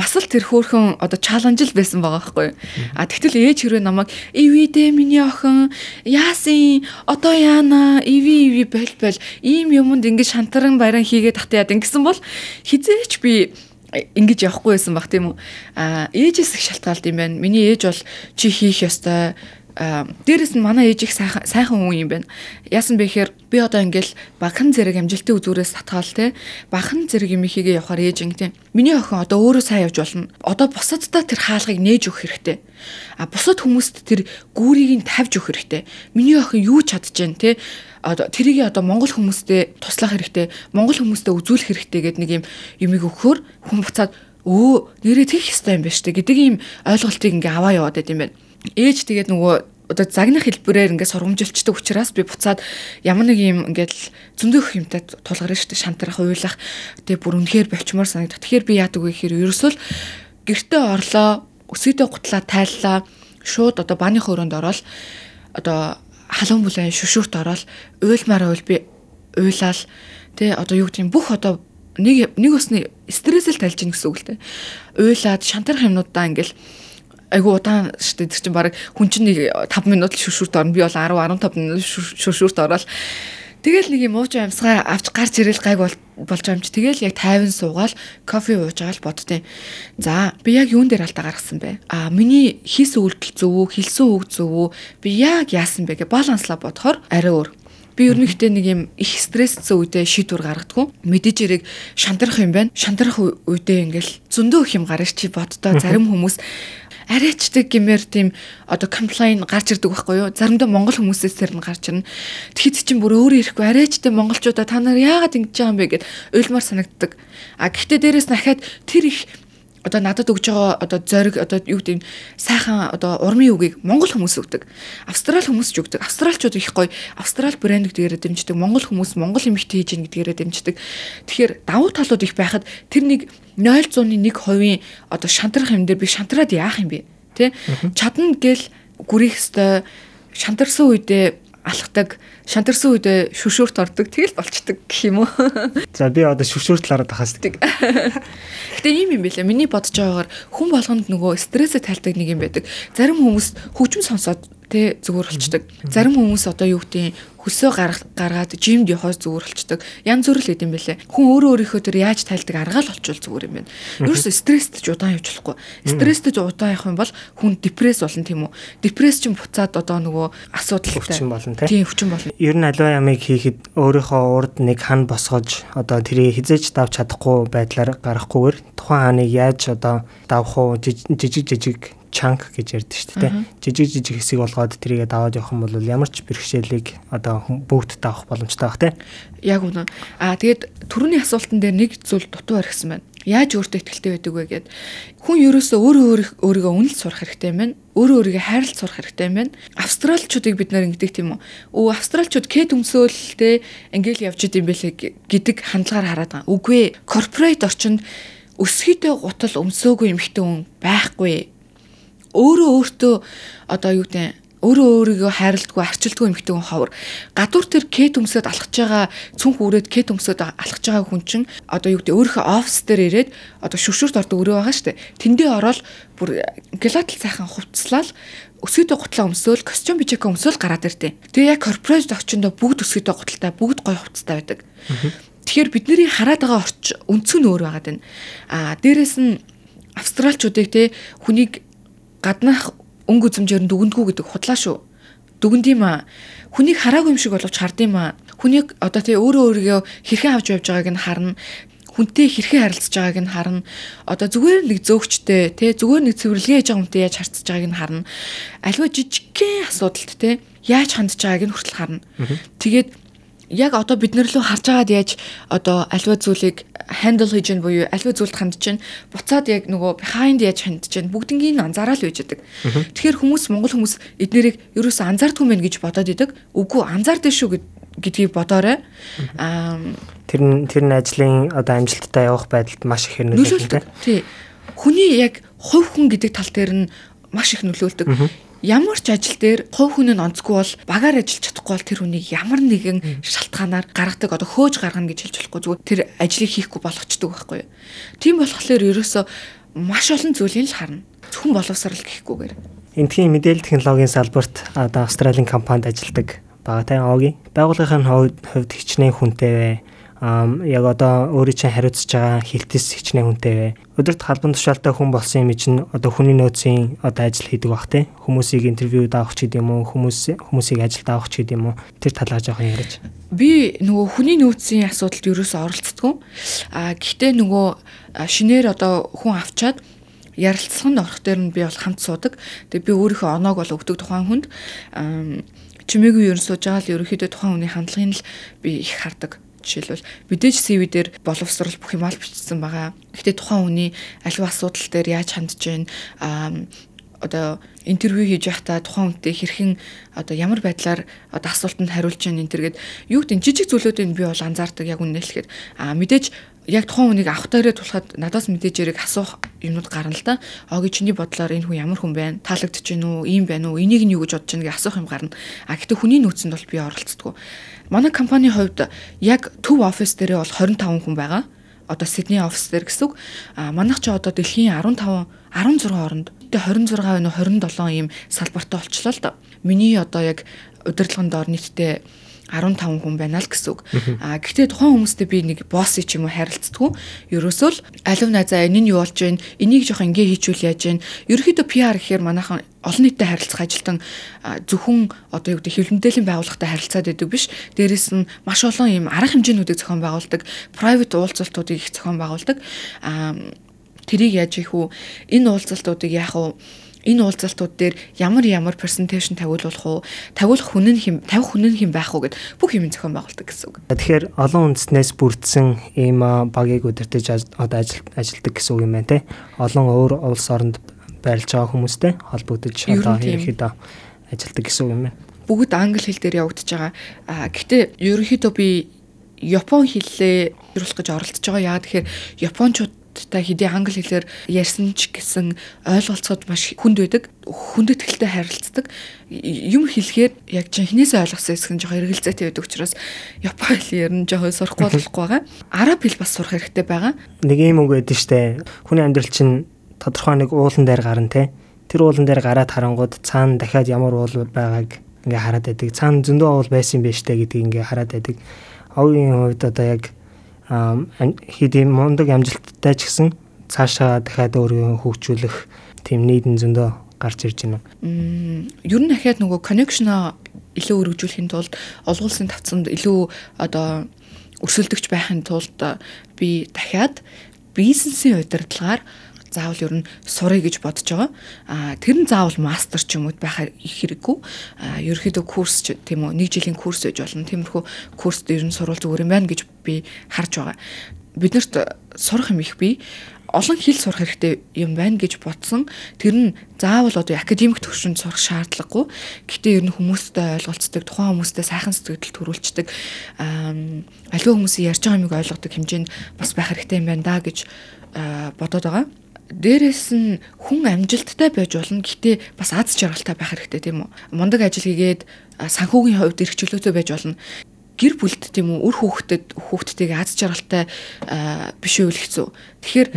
бас л тэр хөөхөн одоо чаленж л байсан байгаа байхгүй. А тэгтэл ээж хэрвээ намайг ивидэ миний охин яасын одоо яана иви иви бэл бэл ийм юмд ингэж шантаран баяран хийгээд тахтаа яд ингэсэн бол хизээч би ингэж явахгүй байсан баг тийм үү. А ээжээс их шалтгаалт юм байна. Миний ээж бол чи хийх ёстой дээрэс нь манай ээж их сайхан сайхан хүн юм байна. Яасан бэ гэхээр би одоо ингээл багхан зэрэг амжилтын үзүүрээс татгаал те багхан зэрэг юм ихийгээ явахаар ээж ингэтэй. Миний охин одоо өөрөө сайн явж болно. Одоо бусадтай тэр хаалгыг нээж өгөх хэрэгтэй. А бусад хүмүүст тэр гүүрийг нь тавьж өгөх хэрэгтэй. Миний охин юу чадчихээн те одоо тэрийг одоо монгол хүмүүстэй туслах хэрэгтэй. Монгол хүмүүстэй үзүүлэх хэрэгтэй гэдэг нэг юм юмыг өгөхөөр хүн буцаад өө нэрээ тэгэх хэрэгтэй юм байна штэ гэдэг ийм ойлголтыг ингээ аваа яваад байт юм байна ээж тэгээд нөгөө одоо загнах хэлбэрээр ингээд сургамжилчдаг учраас би буцаад ямар нэг юм ингээд зөндөх юмтай тулгарна шүү дээ шантрах уйлах тэгээ бүр үнэхээр болчмоор санагдах. Тэгэхээр би яадаг вэ гэхээр ерөөсөө гэртээ орлоо өсөйдөө гутлаа тайллаа шууд одоо бааны хөрөнд ороод одоо халуун бүлээн шүшүүрт ороод уйлмаар уйл би уйлал тэгээ одоо юу гэдэг юм бүх одоо нэг нэг усны стрессэл тайлж гин гэсэн үг л дээ. Уйлаад шантрах юмнуудаа ингээл айгу удаан штэ тэр чинь баг хүн чинь 5 минут л шүршүрт орно би бол 10 15 минут шүршүрт ороод Тэгэл нэг юм ууж амьсгаа авч гарч ирэл гайг болж чи. Тэгэл яг тайван суугаал кофе ууж байгаа л боддیں۔ За би яг юун дээр алдаа гаргасан бэ? А миний хийс үйлдэл зөв үү, хэлсэн үг зөв үү? Би яг яасан бэ гэ баланслаа бодохоор арай өөр. Би ер нь ихтэй нэг юм их стрессцэн үедээ шийдвэр гаргадаг. Мэдээж эрэг шантрах юм байна. Шантрах үедээ ингээл зөндөө их юм гарч чи боддоо <laughs> зарим хүмүүс арайчдаг гэмээр тийм одоо комплайн гарч ирдэг байхгүй юу? Заримдаа монгол хүмүүсээс тэр нь гарч ирнэ. Тэгэхэд чинь бүр өөрөө ирэхгүй арайчтай монголчуудаа та нар яагаад ингэж байгаа юм бэ гэд уйлмаар санагддаг. А гэхдээ дээрэс дахиад тэр их одоо надад өгж байгаа одоо зориг одоо юу гэдэг сайхан одоо урмын үгийг монгол хүмүүс өгдөг. Австрал хүмүүс ч өгдөг. Австралчууд их гоё австрал брэнд гэдгээрээ дэмждэг. Монгол хүмүүс монгол эмэгтэй хийж гин гэдгээрээ дэмждэг. Тэгэхээр давуу талууд их байхад тэр нэг 0.1% одоо шантрах юм дээр би шантраад яах юм бэ? Тэ? Чадна гэл гүрэх хөстой шантарсан үедээ алхдаг, шантарсан үедээ шүшүүрт ордог тэгэл болчдөг гэх юм уу. <laughs> За би одоо шүшүүрт л ороод ахаас. <laughs> Гэтэ ийм юм билээ. Миний бодож байгаагаар хүн болгонд нөгөө стрессээ тайлдаг нэг юм байдаг. Зарим хүмүүс хөгжим сонсоод тэ зүгээр болчдөг. Зарим хүмүүс одоо юу гэдэг хөсөө гаргаад жимд явахаас зүгээр болчдөг. Янз бүр л гэдэм бэлээ. Хүн өөрөө өөрийнхөө төр яаж тайлдаг аргаал олчвол зүгээр юм байна. Ерөөсө стресст ч удаан явж болохгүй. Стресст ч удаан явах юм бол хүн депресс болно тийм үү? Депресс ч буцаад одоо нөгөө асуудалтай. Өвчин болно тийм. Өвчин болно. Ер нь аливаа ямыг хийхэд өөрийнхөө урд нэг хан босгож одоо тэрийг хизээж давж чадахгүй байдлаар гарахгүйгээр тухайн ханыг яаж одоо давах уу жижиг жижиг чанк гэж ярьдэн шүү дээ. Жижиг жижиг хэсэг болгоод тэрийгэ даваад явах юм бол ямар ч бэрхшээлийг одоо бүгд давах боломжтой байх тийм. Яг үнэ. Аа тэгээд төрөний асуултан дээр нэг зүйл дутуу барьсан байна. Яаж өөртөө ихтэй байдаг вэ гэд хүн ерөөсөө өөрөө өөрийгөө үнэлж сурах хэрэгтэй юм байна. Өөрөө өөрийгөө хайрлаж сурах хэрэгтэй юм байна. Австралчуудыг бид нар ингэдэг тийм үү? Өө австралчууд кэт өмсөөлтэй ингээл явж идэм бэлээ гэдэг хандлагаар хараад байгаа. Үгүй ээ. Корпорат орчинд өсгийтэй гутал өмсөөгүй эмхтэн хүн байхгүй өөрөө өөртөө одоо юу гэдэг өөрөө өөрийгөө хайрладгүй арчилдгүй эмхтэй хүн ховор. Гадуур тэр кет өмсөд алхаж байгаа цүнх үрээд кет өмсөд алхаж байгаа хүн чинь одоо юу гэдэг өөрийнхөө офис дээр ирээд одоо шүршүрт ордог өрөө байгаа штэ тэндээ ороод бүр гелатл сайхан хувцлал өсгийдөө гутлаа өмсөөл костюм бичээкэ өмсөөл гараад иртээ тэгээ яг корпорат очиндоо бүгд өсгийдөө гуталтай бүгд гоё хувцастай байдаг. Тэгэхээр бидний хараад байгаа орч өнцөг нь өөр байгаад байна. А дээрэс нь австралчуудыг те хүнийг гаднах өнгө үзэмжээр нь дүгнэдгүү гэдэг худлаа шүү. Дүгнэд юм аа. Хүнийг хараагүй юм шиг боловч хард юм аа. Хүнийг одоо тий өөрөө өөрийгөө хэрхэн авч явж байгааг нь харна хүнтэй хэрхэн харилцаж байгааг нь харна. Одоо зүгээр нэг зөөгчтэй тий зүгээр нэг цэвэрлэгээ хийж байгаа хүнтэй яаж харьцаж байгааг нь харна. Аливаа жижигхэн асуудалд тий яаж хандж байгааг нь хүртэл харна. Тэгээд яг одоо бид нар лөө харж байгаад яаж одоо альва зүйлийг handle хийж гэн буюу альва зүйлд хандж гэн буцаад яг нөгөө behind яаж хандж гэн бүгднийг анзаараад байж байгаа. Тэгэхээр хүмүүс монгол хүмүүс эднэрийг ерөөсөө анзаардгүй мэн гэж бодоод идэг. Үгүй анзаардаг шүү гэдгийг бодоорой. Аа тэр нь тэр нь ажлын одоо амжилттай явах байдалд маш их нөлөөлдөг. Тий. Хүний яг хувь хүн гэдэг тал дээр нь маш их нөлөөлдөг ямар ч ажил дээр хувь хүн нь онцгүй бол багаар ажиллаж чадахгүй бол тэр хүнийг ямар нэгэн шалтгаанаар гаргадаг одоо хөөж гаргана гэж хэлж болохгүй зүгээр тэр ажлыг хийхгүй болгочдөг байхгүй юу. Тийм болохоор ерөөсөө маш олон зүйлийг л харна. Зөвхөн боловсрал гэхгүйгээр. Эндхийн мэдээлэл технологийн салбарт одоо Австралийн компанид ажилладаг багатай оогийн байгууллагын хувьд хичнээн хүнтэй яг одоо өөрийн чинь хариуцж байгаа хилтэс хичнээн хүнтэй вэ. Өдөрт халбан тушаалтай хүн болсон юм чинь одоо хүний нөөцийн одоо ажил хийдэг бах те. Хүмүүсийг интервьюд авах ч гэдэм үү, хүмүүс хүмүүсийг ажилд авах ч гэдэм үү. Тэр талаа жоохон яриач. Би нөгөө хүний нөөцийн асуудалд ерөөсөө оролцдоггүй. А гэхдээ нөгөө шинээр одоо хүн авчаад ярилцлаганд орох дээр нь би бол хамт суудаг. Тэгээ би өөрийнхөө оноог бол өгдөг тухайн хүнд чимээгүй ерөн сууж байгаа л ерөөхдөө тухайн хүний хандлагыг л би их хардаг Жишээлбэл мэдээж CV дээр боловсрал бүх юм аль бичсэн байгаа. Гэхдээ тухайн хүний аливаа асуудал дээр яаж хандж гин аа одоо интервью хийж байхдаа тухайн хүнтэй хэрхэн одоо ямар байдлаар одоо асуултанд хариулж гин энэ төргээд юу гэдэг жижиг зүйлүүдийг би бол анзаардаг яг үнэ хэлэхэд. А мэдээж яг тухайн хүнийг авах дээрээ тулахад надаас мэдээж яриг асуух юмнууд гарна л да. Оги чиний бодлоор энэ хүн ямар хүн байна? Таалагдж гин үү? Ийм байна уу? Энийг нь юу гэж бодож байгаа асуух юм гарна. А гэтээ хүний нөөцөнд бол би оролцдоггүй. Манай компанийн хувьд яг төв офис дээрээ бол 25 хүн байгаа. Одоо Сидней офис дээр гэсэн үг. А манайх ч одоо дэлхийн 15 16 оронд тэгээ 26 байна уу 27 ийм салбартай болчлоо л да. Миний одоо яг удирдлагын доор нийтдээ 15 хүн байна л гэсэн үг. А гэхдээ тухайн хүмүүстэй би нэг босс ч юм уу харилцдаггүй. Ерөөсөө л алив найзаа энэ нь юу болж байна? Энийг жоох ингээ хийчүүл яаж байна? Ерөнхийдөө PR гэхээр манайхан олон нийтэд харилцах ажилтан зөвхөн одоо юу гэдэг хэвлэл мэдээллийн байгууллагатай харилцаад байдаг биш. Дээрээс нь маш олон юм арга хэмжээнүүдийг зохион байгуулдаг, private уулзалтуудыг их зохион байгуулдаг. А тэрийг яаж ийх үү? Энэ уулзалтуудыг яах вэ? Энэ уулзалтууд дээр ямар ямар презентацийн тавиулах уу тавиулах хүн нь хэм тавих хүн нь хэм байх уу гэд бүх юм зохион байгуулдаг гэсэн үг. Тэгэхээр олон үндэснээс бүрдсэн ийм багийг удирдах одоо ажилдаг гэсэн үг юм байна те. Олон өөр улс оронд байрлаж байгаа хүмүүстэй холбогдож одоо ерөнхийдөө ажилдаг гэсэн үг юм байна. Бүгд англи хэл дээр явагдаж байгаа. А гэхдээ ерөнхийдөө би Япон хэллээ зөвлөх гэж оролдож байгаа. Яа тэгэхээр Япончууд бусадтай хэдий англи хэлээр ярьсан ч гэсэн ойлголцоод маш хүнд байдаг. Хүндэтгэлтэй харилцдаг. Юм хэлэхээр яг жинхнээсээ ойлгосон хэсэг нь жоохон эргэлзээтэй байдаг учраас япон хэл ер нь жоохон сурахгүй болохгүй байгаа. Араб хэл бас сурах хэрэгтэй байгаа. Нэг юм үг байдаг штэ. Хүний амьдрал чинь тодорхой нэг уулан дээр гарна те. Тэр уулан дээр гараад харангууд цаана дахиад ямар уул байгааг ингээ хараад байдаг. Цаана зөндөө уул байсан юм байна штэ гэдгийг ингээ хараад байдаг. Огийн хувьд одоо яг хэдийн мундаг амжилттай ч гэсэн цаашаа дахиад өөрийгөө хөгжүүлэх тийм нийтэн зөндөө гарч ирж байна. Ер нь дахиад нөгөө коннекшноо илүү өргөжүүлэхийн тулд олгуулсан тавцанд илүү одоо өрсөлдөгч байхын тулд би дахиад бизнесийн удирдлагаар заавал ер нь сурыг гэж бодож байгаа. А тэр нь заавал мастер ч юм уу их хэрэггүй. А ерөөхдөө курс ч тийм үү нэг жилийн курс гэж болно. Тиймэрхүү курст ер нь сурвал зүгээр юм байна гэж би харж байгаа. Биднэрт сурах юм их бий олон хэл сурах хэрэгтэй юм байна гэж бодсон. Тэр нь заавал одоо академик төвшөнд сурах шаардлагагүй. Гэтэ ер нь хүмүүстэй ойлголцдог, тухайн хүмүүстэй сайхан сэтгэл төрүүлцдэг, аливаа хүмүүсийн ярьж байгаа юмыг ойлгодог хэмжээнд бас байх хэрэгтэй юм байна да гэж бодоод байгаа дээрэс нь хүн амжилттай байж болно гэхдээ бас аз жаргалтай байх хэрэгтэй тийм үү. Мундаг ажил хийгээд санхүүгийн хувьд эрх чөлөөтэй байж болно гэр бүлд тийм үү үр хүүхдэд хүүхдтэйг аз жаргалтай биш үйл хэцүү. Тэгэхээр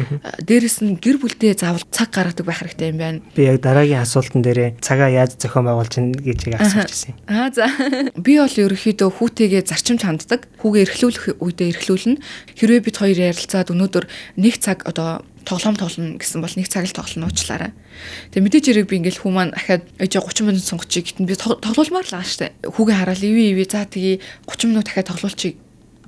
дээрэс нь гэр бүлдээ заавал цаг гаргадаг байх хэрэгтэй юм байна. Би яг дараагийн асуултан дээрээ цагаа яаж зохион байгуулж чинь гэж яг асууж ирсэн. Аа за. Би бол ерөөхдөө хүүтэйгээ зарчимч ханддаг. Хүүгээ эрхлүүлэх үедээ эрхлүүлнэ. Хэрвээ бид хоёр ярилцаад өнөөдөр нэг цаг одоо тоглоом тоглоно гэсэн бол нэг цаг л тоглоно уучлаарай. Тэгээ мэдээж хэрэг би ингээл хүмүүс маань ахаад ээж 30 минут сонгочих гэтэн би тоглоулмаар л байгаа штэ. Хүүгээ хараад иви иви за тэгээ 30 минут дахиад тоглоулчих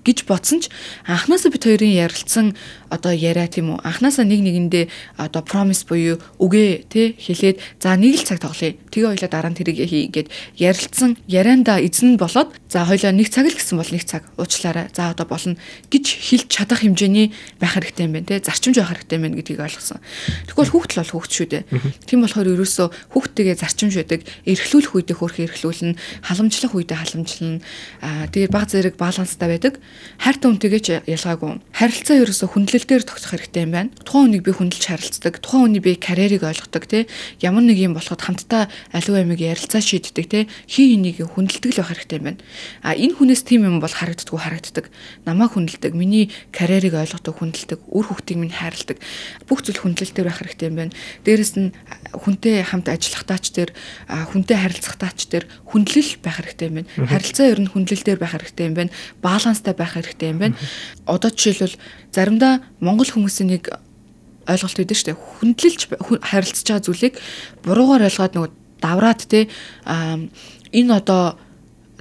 гэж бодсон ч анханасаа бид хоёрын ярилцсан одоо яриа тийм үү? Анханасаа нэг нэгэндээ одоо promise буюу үгээ те хэлээд за нэг л цаг тоглоё. Тэгээ хоёлаа дараа нь тэрийг хий гэд ярилцсан. Ярианда эзэн болоод за хоёлаа нэг цаг л гэсэн бол нэг цаг уучлаарай. За одоо болно гэж хэлж чадах хэмжээний байх хэрэгтэй юм байна те зарчимж байх хэрэгтэй юм байна гэдгийг ойлгосон. Тэгвэл хүүхд л бол хүүхд шүү дээ. Тийм болохоор ерөөсөө хүүхдтэйгээ зарчимж байдаг эрхлүүлэх үедээ хөрх эрхлүүлнэ халамжлах үедээ халамжлна аа тэгээ баг зэрэг баланстай байдаг хайртай хүнтэйгээ ч ялгаагүй. Харилцаа ерөөсө хүндлэлээр тогтох хэрэгтэй юм байна. Тухайн хүнийг би хүндэлж харилцдаг, тухайн хүний би карьерийг ойлгодог тий. Ямар нэг юм болоход хамтдаа аливаа ямиг ярилцаа шийддэг тий. Хин хэнийг хүндэлдэг л байх хэрэгтэй юм байна. А энэ хүнээс тийм юм бол харагддаггүй харагддаг. Намайг хүндэлдэг, миний карьерийг ойлгодог, хүндэлдэг, үр хөвгтийг минь хайрладаг. Бүх зүйл хүндлэлээр байх хэрэгтэй юм байна. Дээрэс нь хүнтэй хамт ажиллахтаа ч тэр хүнтэй харилцахтаа ч тэр хүндлэл байх хэрэгтэй юм байна. Харилцаа ер нь хүндлэлээр байх хэрэгтэй юм байна. Баланстай байх хэрэгтэй юм байна. Одоо жишээлбэл заримдаа монгол хүмүүсийн нэг ойлголт өгдөө дээ. Хүндлэлж харилцаж байгаа зүйлийг буруугаар ойлгоод нөгөө давраад те энэ одоо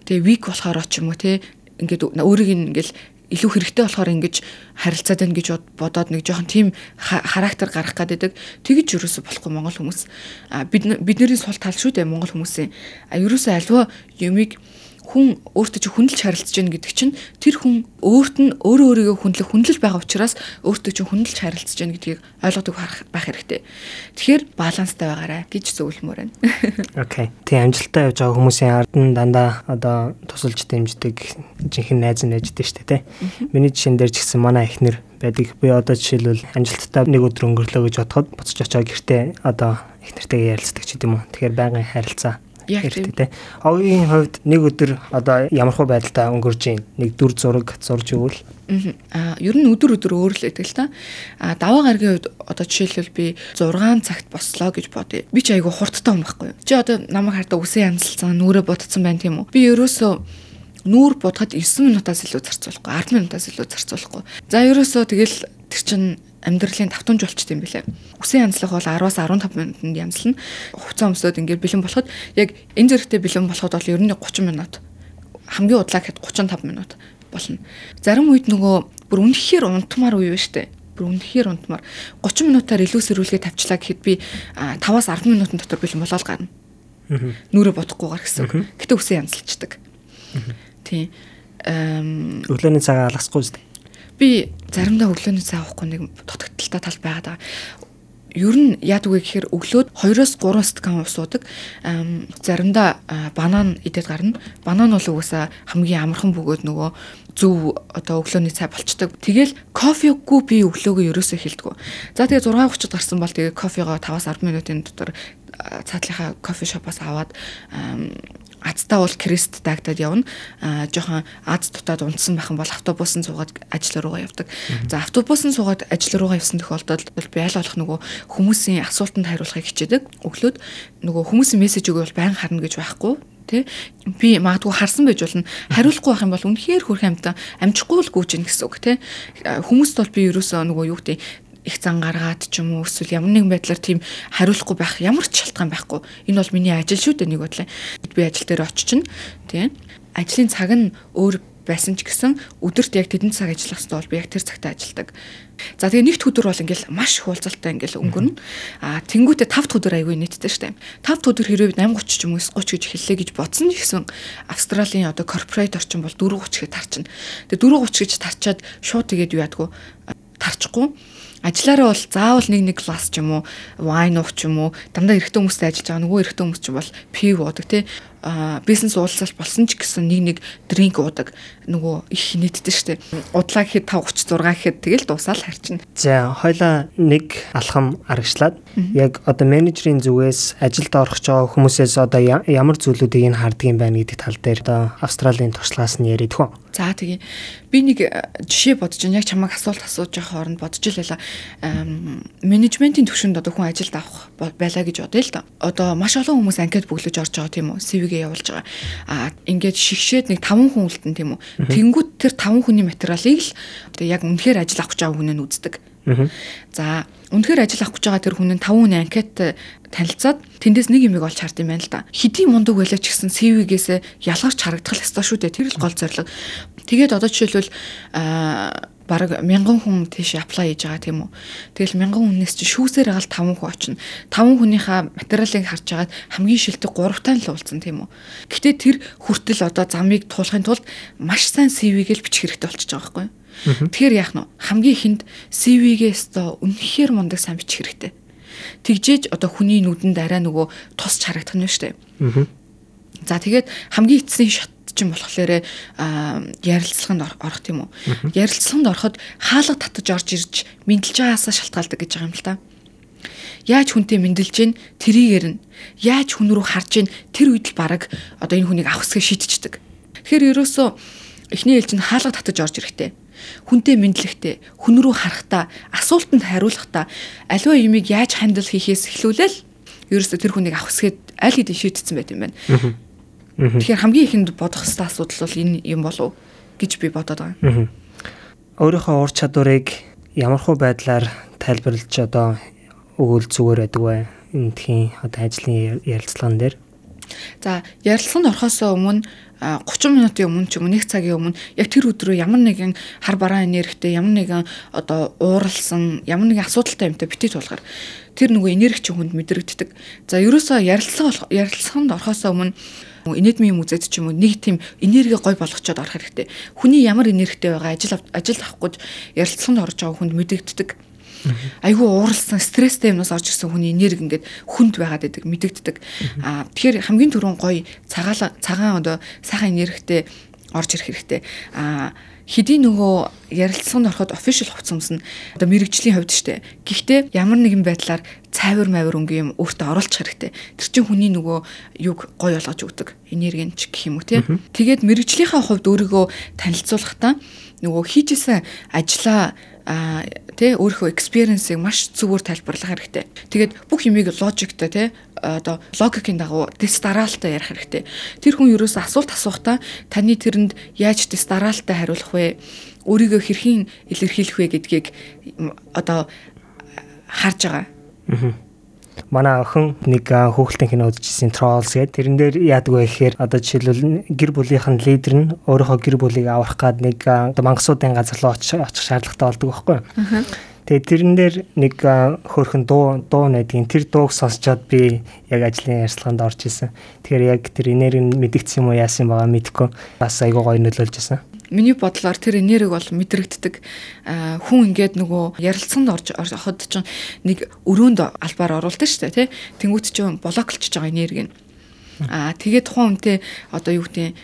тэг вик болохоор ч юм уу те ингээд өөрийг ингээл илүү хэрэгтэй болохоор ингэж харилцаад байна гэж бодоод нэг жоохон тийм характер гарах гэдэг. Тэгэж юусоо болохгүй монгол хүмүүс. А бид бидний сул тал шүү дээ монгол хүмүүсийн. А юусоо альва юмыг хүн өөртөө чи хүндэлж харилцаж байна гэдэг чинь тэр хүн өөрт нь өөрөө өөрийгөө хүндлэх хүндлэл байгаа учраас өөртөө чи хүндэлж харилцаж байна гэдгийг ойлгодог байх хэрэгтэй. Тэгэхээр баланстай байгаарай гэж зөвлөмөр байна. <laughs> Окей. Тэг амжилттай явж байгаа хүмүүсийн ард нь дандаа одоо тусалж дэмждэг жинхэнэ найз найзтай шүү дээ, тэ. Миний жишээн дээр ч гэсэн манай эхнэр байдаг. Би одоо жишээлбэл амжилттай нэг өдөр өнгөрлөө гэж бодоход буцаж очиод гэртээ одоо эхнэртэйгээ ярилцдаг ч гэдэм үү. Тэгэхээр байнгын харилцаа хэрэгтэй те. Огийн хувьд нэг өдөр одоо ямархуу байдалтай өнгөрж ийн нэг дүр зураг зурж өгвөл аа ер нь өдөр өдөр өөр л та. А даваа гарагийн хувьд одоо жишээлбэл би 6 цагт бослоо гэж бодъё. Би ч айгу хурдтай юм байхгүй юу. Чи одоо намайг хардаа үсээ янзалцсан нүрэ бодцсон байна тийм үү. Би ерөөсөө нүүр бодоход 9 минутаас илүү зарцуулахгүй 10 минутаас илүү зарцуулахгүй. За ерөөсөө тэгэл тэр чин амьдралын давтамж болчт юм билээ. Үсэн янзлах бол 10-аас 15 минутанд янзлна. Хугацаа өмсөд ингээд бэлэн болоход яг энэ зэрэгтэй бэлэн болоход бол ер нь 30 минут. Хамгийн удлаа гэхэд 35 минут болно. Зарим үед нөгөө бүр үнэхээр унтмаар үе ба штэ. Бүр үнэхээр унтмаар 30 минутаар илүү сэрүүлгээ тавьчлаа гэхэд би 5-аас 10 минутын дотор бэлэн болоод гарна. Нүрэ бодохгүйгээр гэсэн. Гэтэ үсэн янзлцдаг. Тийм. Эм өглөөний цагаа алгасахгүй зү би заримдаа өглөөний цай авахгүй нэг дутагдaltaй тал байгаад байгаа. ер нь яадаг вэ гэхээр өглөөд 2-оос 3 стакан ус уудаг. Заримдаа банан идээд гарна. Банан бол угаасаа хамгийн амархан бөгөөд нөгөө зөв одоо өглөөний цай болчдөг. Тэгэл кофегүй би өглөөгөө ерөөсөө хэлдэг. За тэгээ 6:30-д гарсан бол тэгээ кофегоо 5-10 минутын дотор цаатлынхаа кофе шопоос аваад Азтаа бол крест дагдаад явна. Аа жоохон аз дутаад унтсан байх юм бол автобусын суугаад ажил руугаа явдаг. За автобусын суугаад ажил руугаа явсан тохиолдолд би аль болох нөгөө хүмүүсийн асуултанд хариулахыг хичээдэг. Өглөөд нөгөө хүмүүсийн мессеж өгөөл байнга харна гэж байхгүй тий би магадгүй харсан байж болно хариулахгүй байх юм бол үнэхээр хөрх амьтан амжихгүй л гүйж гин гэсэн үг тий хүмүүст бол би ерөөсөө нөгөө юу гэдэг их зан гаргаад ч юм уу эсвэл ямар нэгэн байдлаар тийм хариулахгүй байх ямар ч шалтгаан байхгүй. Энэ бол миний ажил шүү дээ нэг бодлоо. Би ажил дээр очичин тийм. Ажлын цаг нь өөр байсан ч гэсэн өдөрт яг тэдэн цаг ажиллах хэрэгтэй бол би яг тэр цагтаа ажилладаг. За тэгээ нэгд өдөр бол ингээл маш их уулзалтай ингээл өнгөрнө. А тэнгуүтэ тавд өдөр аягүй нийттэй штэ. Тавд өдөр хэрвээ 8:30 ч юм уу 9:30 гэж хэллээ гэж бодсон ч гэсэн Австралийн одоо корпорат орчин бол 4:30 гэж тарчин. Тэгээ 4:30 гэж тарчаад шууд тэгээд юу яадгүй тарчихгүй Ажлаараа бол заавал нэг нэг глас ч юм уу, вайн уух ч юм уу, дандаа эрэгтэй хүмүүстэй ажиллаж байгаа нөгөө эрэгтэй хүмүүс ч бол пив уудаг тий бизнес уулзалт болсон ч гэсэн нэг нэг дринк уудаг нөгөө их нийтдээ штэ. Удлаа гэхэд 536 гэхэд тэгэл дуусаал харчин. За хоёлаа нэг алхам аргачлаад яг одоо менежерийн зүгээс ажилд орох ч байгаа хүмүүсээс одоо ямар зүйлүүдийг нь харддаг юм байна гэдэг тал дээр одоо Австралийн туршлагаас нь яриад хөө. За тэгээ би нэг жишээ бодож байна. Яг чамайг асуулт асууж байгаа хооронд бодож байла. Менежментийн төвшөнд одоо хүн ажилд авах байлаа гэж бодъё л доо. Одоо маш олон хүмүүс анкет бүглэж орж байгаа тийм үү? CV-гээ явуулж байгаа. Аа ингээд шигшээд нэг 5 хүн үлдэн тийм үү? Тэнгүүт тэр 5 хүний материалыг л одоо яг үнэхээр ажил авах гэж байгаа хүн нь үздэг. За үнэхээр ажил авах гэж байгаа тэр хүн нь 5 хүний анкет танилцаад тэндээс нэг юмыг олж хард юм байна л да. Хэдийн мундаг байлаа ч гэсэн CV-гээс ялгарч харагдах л ёстой шүү дээ. Тэр л гол зорилго. Тэгээд одоо жишээлбэл аа бараг мянган хүн тийш аплай хийж байгаа тийм үү. Тэгэл мянган хүнээс чи шүүсээр гал 5 хүн очино. 5 хүнийхээ материалыг харж агаад хамгийн шилдэг 3 тань л уулзсан тийм үү. Гэтэ тэр хүртэл одоо замыг туулахын тулд маш сайн CV-г л бичих хэрэгтэй болчихж байгаа байхгүй юу. Тэгэхээр яах нь хамгийн ихэнд CV-гээс одоо үнэхээр мундаг сайн бичих хэрэгтэй. Тэгжээж одоо хүний нүдэнд арай нөгөө тус харагдах нь шүү дээ. За тэгээд хамгийн эцсийн шат чинь болохоор ярилцлаганд орох тийм үү. Ярилцлаганд ороход хаалга татаж орж ирж мэдлж байгаасаа шалтгаалдаг гэж байгаа юм л та. Яаж хүнтэй мэдлж гин тэрийгэр нь яаж хүн рүү харж гин тэр үед л баг одоо энэ хүнийг авах хэсгээ шийдчихдэг. Тэгэхээр ерөөсөө эхний ээлж нь хаалга татаж орж ирэхтэй хүнтэй мэдлэхтэй хүн рүү харахтаа асуултанд хариулахдаа аливаа юмыг яаж хандл хийхээс эхлүүлээл ерөөсө тэр хүнийг авах хэсгээд аль хэдийн шийдсэн байт юм байна. Тэгэхээр хамгийн ихэнд бодох хэвээр асуудал бол энэ юм болов гэж би бодоод байгаа. Өөрийнхөө ур чадварыг ямархуу байдлаар тайлбарлаж одоо өгөөл зүгээр байдаг бай. Энэ тхийн одоо ажлын ярилцлаган дээр. За ярилцлаганд орохоос өмнө 30 минутын өмнө ч юм уу 1 цагийн өмнө яг тэр өдрөө ямар нэгэн хар бараан энергитэй ямар нэгэн одоо ууралсан ямар нэгэн асуудалтай юмтай битээ тулгаар тэр нөгөө энерги чи хүнд мэдрэгддэг. За ерөөсөө ярилцлага ярилцлаганд орохоос өмнө юм үзээд ч юм уу нэг тийм энерги гой болгочоод орох хэрэгтэй. Хүний ямар энергитэй байгаа ажил ажил авахгүй ярилцлаганд орж байгаа хүнд мэдэгддэг. Айгүй ууралсан стресстэй юмнаас орж ирсэн хүний энерги ингээд хүнд байгаад байдаг мэдэгддэг. Аа тэгэхээр хамгийн түрүүн гоё цагаан цагаан одоо сайхан энергитэй орж ирэх хэрэгтэй. Аа хэдий нөгөө ярилцлаганд ороход official хувц юмс нь одоо мэрэгжлийн хувьд штэ. Гэхдээ ямар нэгэн байдлаар цайвар мавир өнгийн юм өөртөө оруулах хэрэгтэй. Тэр чинь хүний нөгөө юг гой болгож өгдөг. Энергийн ч гэх юм уу тий. Тэгээд мэрэгжлийнхаа хувьд өөрийгөө танилцуулахдаа нөгөө хийжсэн ажлаа а тий өөрийнхөө experience-ыг маш зүгээр тайлбарлах хэрэгтэй. Тэгээд бүх юмыг логиктой тий одоо логикийн дагуу тест дараалтаа ярих хэрэгтэй. Тэр хүн ерөөсөө асуулт асуухтаа таны тэрэнд яаж тест дараалтаа хариулах вэ? Өөрийгөө хэрхэн илэрхийлэх вэ гэдгийг одоо харж байгаа. Аа манай охин нэг хүүхэлдэйн кино үзчихсэн Trolls гэдэг. Тэрэн дээр яадаг вэ гэхээр одоо жишээлбэл гэр бүлийнхэн лидер нь өөрийнхөө гэр бүлийг аврах гад нэг мангасуудын газар руу очих шаардлагатай болдог байхгүй юу? Тэгээ тэрэн дээр нэг хөөрхөн дуу дуу найдгийн тэр дууг сонсчоод би яг ажлын ярилцлаганд орж исэн. Тэгэхээр яг тэр энерги мэдгдсэн юм уу яасан байгаа мэдэхгүй бас айгуу гоё нөлөөлж исэн. Миний бодлоор тэр энерги бол мэдрэгддэг. Хүн ингээд нөгөө ярилцсанд орж ороход чинь нэг өрөөнд албаар оруулдаг шүү дээ тий. Тэнгүүт чинь блоклчж байгаа энерги нь Аа тэгээд тухайн хүнтэй одоо юу гэдэг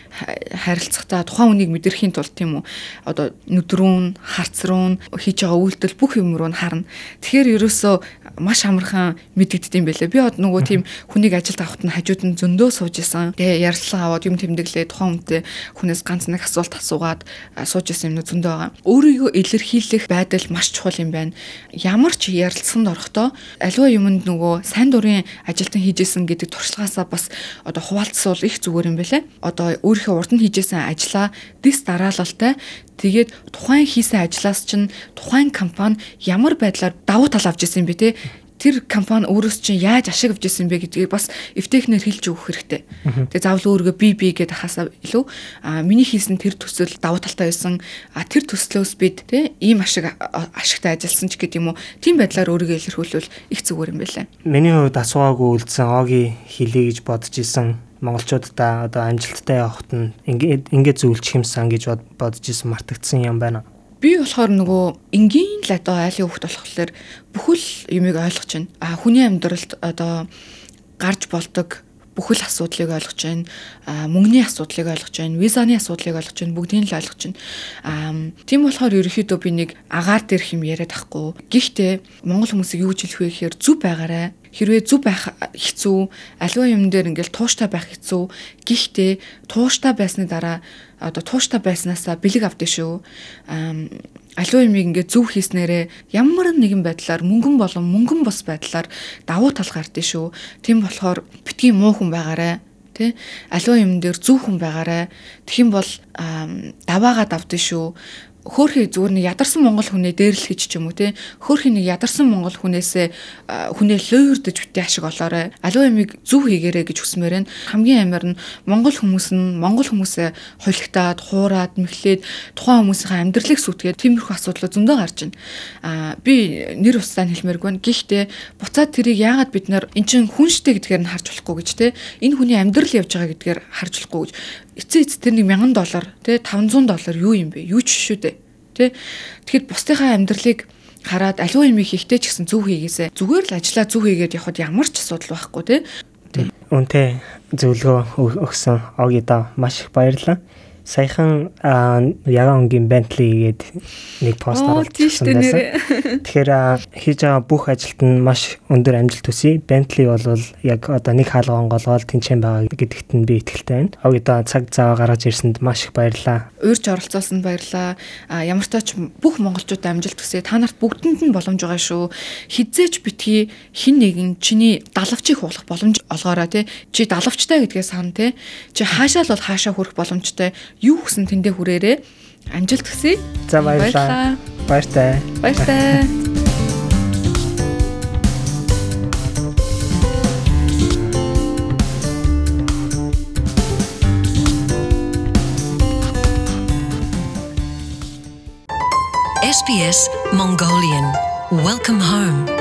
харилцахдаа тухайн хүнийг мэдрэхийн тулд тийм үү одоо нүдрүүн, харц руу хийж байгаа үйлдэл бүх юм руу харна. Тэгэхээр ерөөсөө маш амархан мэдэгддэг юм байлээ. Би одоо нөгөө тийм хүнийг ажилд авахт нь хажууд нь зөндөө сууж исэн. Тэгээ ярилцлага аваад юм тэмдэглээ тухайн хүнтэй хүнээс ганц нэг асуулт асуугаад сууж исэн юм зөндөө байгаа. Өөрийгөө илэрхийлэх байдал маш чухал юм байна. Ямар ч ярилцсанд орохдоо аливаа юмд нөгөө сайн дурын ажилтан хийжсэн гэдэг туршлагаасаа бас одоо хуваалцвал их зүгээр юм байлээ. Одоо өөрийнхөө урд нь хийжсэн ажлаа дис дараалалтай Тэгээд тухайн хийсэн ажлаас чинь тухайн компани ямар байдлаар давуу тал авч ирсэн бэ те тэр компани өөрөөс чинь яаж ашиг авч ирсэн бэ гэдгийг бас эвтэхнэр хэлж өгөх хэрэгтэй. Тэгээ заавал өөрийгөө би би гэдээ хасаа илүү а миний хийсэн тэр төсөл давуу талтай байсан а тэр төслөөс бид те ийм ашиг ашигтай ажилласан ч гэдэг юм уу тийм байдлаар өөрийгөө илэрхийлвэл их зүгээр юм байлаа. Миний хувьд асуугаагүй үлдсэн оги хэлье гэж бодож исэн монголчуудаа одоо амжилттай явахт нь ингээд ингээд зөвлөчих юмсан гэж бодож исэн мартагдсан юм байна. Би болохоор нөгөө энгийн л одоо айлын хөвгт болохоор бүхэл юмыг ойлгож байна. А хүний амьдралд одоо гарч болдог бүхэл асуудлыг ойлгож байна. Мөнгөний асуудлыг ойлгож байна. Визаны асуудлыг ойлгож байна. Бүгдийг л ойлгож байна. Тийм болохоор ерөөхдөө би нэг агаар дээр хэм яриад ахгүй. Гэхдээ монгол хүмүүсийг юу жилэх вэ гэхээр зүв байгаарай хэрвээ зүв байх хэцүү аливаа юм дээр ингээл тууштай байх хэцүү гэхдээ тууштай байсны дараа одоо тууштай байснаасаа бэлэг авдээ шүү. Аливаа юмыг ингээд зөв хийснээрээ ямар нэгэн байдлаар мөнгөн болон мөнгөн бос байдлаар давуу тал гардыг шүү. Тийм болохоор битгий муу хүн байгаарэ тий аливаа юм дээр зөв хүн байгаарэ. Тэгхийн бол даваагаа давдээ шүү хөөхий зүгээр нэг ядарсан монгол хүнээ дээрлэх гэж ч юм уу те хөөхий нэг ядарсан монгол хүнээсээ хүнээ лөөрдөж битээ ашиг олоорой. Аливаа юмыг зөв хийгээрэй гэж хүсмээр нь хамгийн амар нь монгол хүмүүс нь монгол хүмүүсээ холигтаад хуураад мэхлээд тухайн хүмүүсийн амьдралыг сүтгээд тиймэрхүү асуудлууд зөндөө гарч байна а би нэр устдаа хэлмээргүй байна гэхдээ буцаад тэрийг яагаад бид нар эн чин хүн штэ гэдгээр нь харж болохгүй гэж те энэ хүний амьдрал явж байгаа гэдгээр харж болохгүй гэж эцээ эц тэр нэг 1000 доллар тий 500 доллар юу юм бэ? Юу ч шүү дээ. Тий. Тэгэхэд бусдынхаа амьдралыг хараад аливаа юм хийхдээ ч гэсэн зүв хийгээсэ. Зүгээр л ажиллаа зүв хийгээд явхад ямар ч асуудал байхгүй тий. Үнтэй зөвлөгөө өгсөн Огида маш их баярлалаа саяхан ягаан өнгийн Bentley гээд нэг пост оруулсан байсан. <laughs> Тэгэхээр хийж байгаа бүх ажилд нь маш өндөр амжилт төсөй. Bentley бол яг одоо нэг хаалга онгоолгоод тэнцэн байгаа гэдэгт нь би итгэлтэй байна. Огдоо цаг зав гаргаж ирсэнд маш их баярлалаа. Уурж оролцуулсанд баярлалаа. Ямар ч тач бүх монголчууд амжилт төсөй. Та нарт бүгдэнд нь боломж байгаа шүү. Хизээч битгий хин нэгэн чиний далавчийг хуулах боломж олгоорой тий. Чи далавчтай гэдгээ сан тий. Чи хаашаа л бол хаашаа хүрэх боломжтой юу хүсэн тэндээ хүрээрээ амжилт хүсье. За баярлалаа. Баяртай. Баяртай. <laughs> SBS Mongolian Welcome home.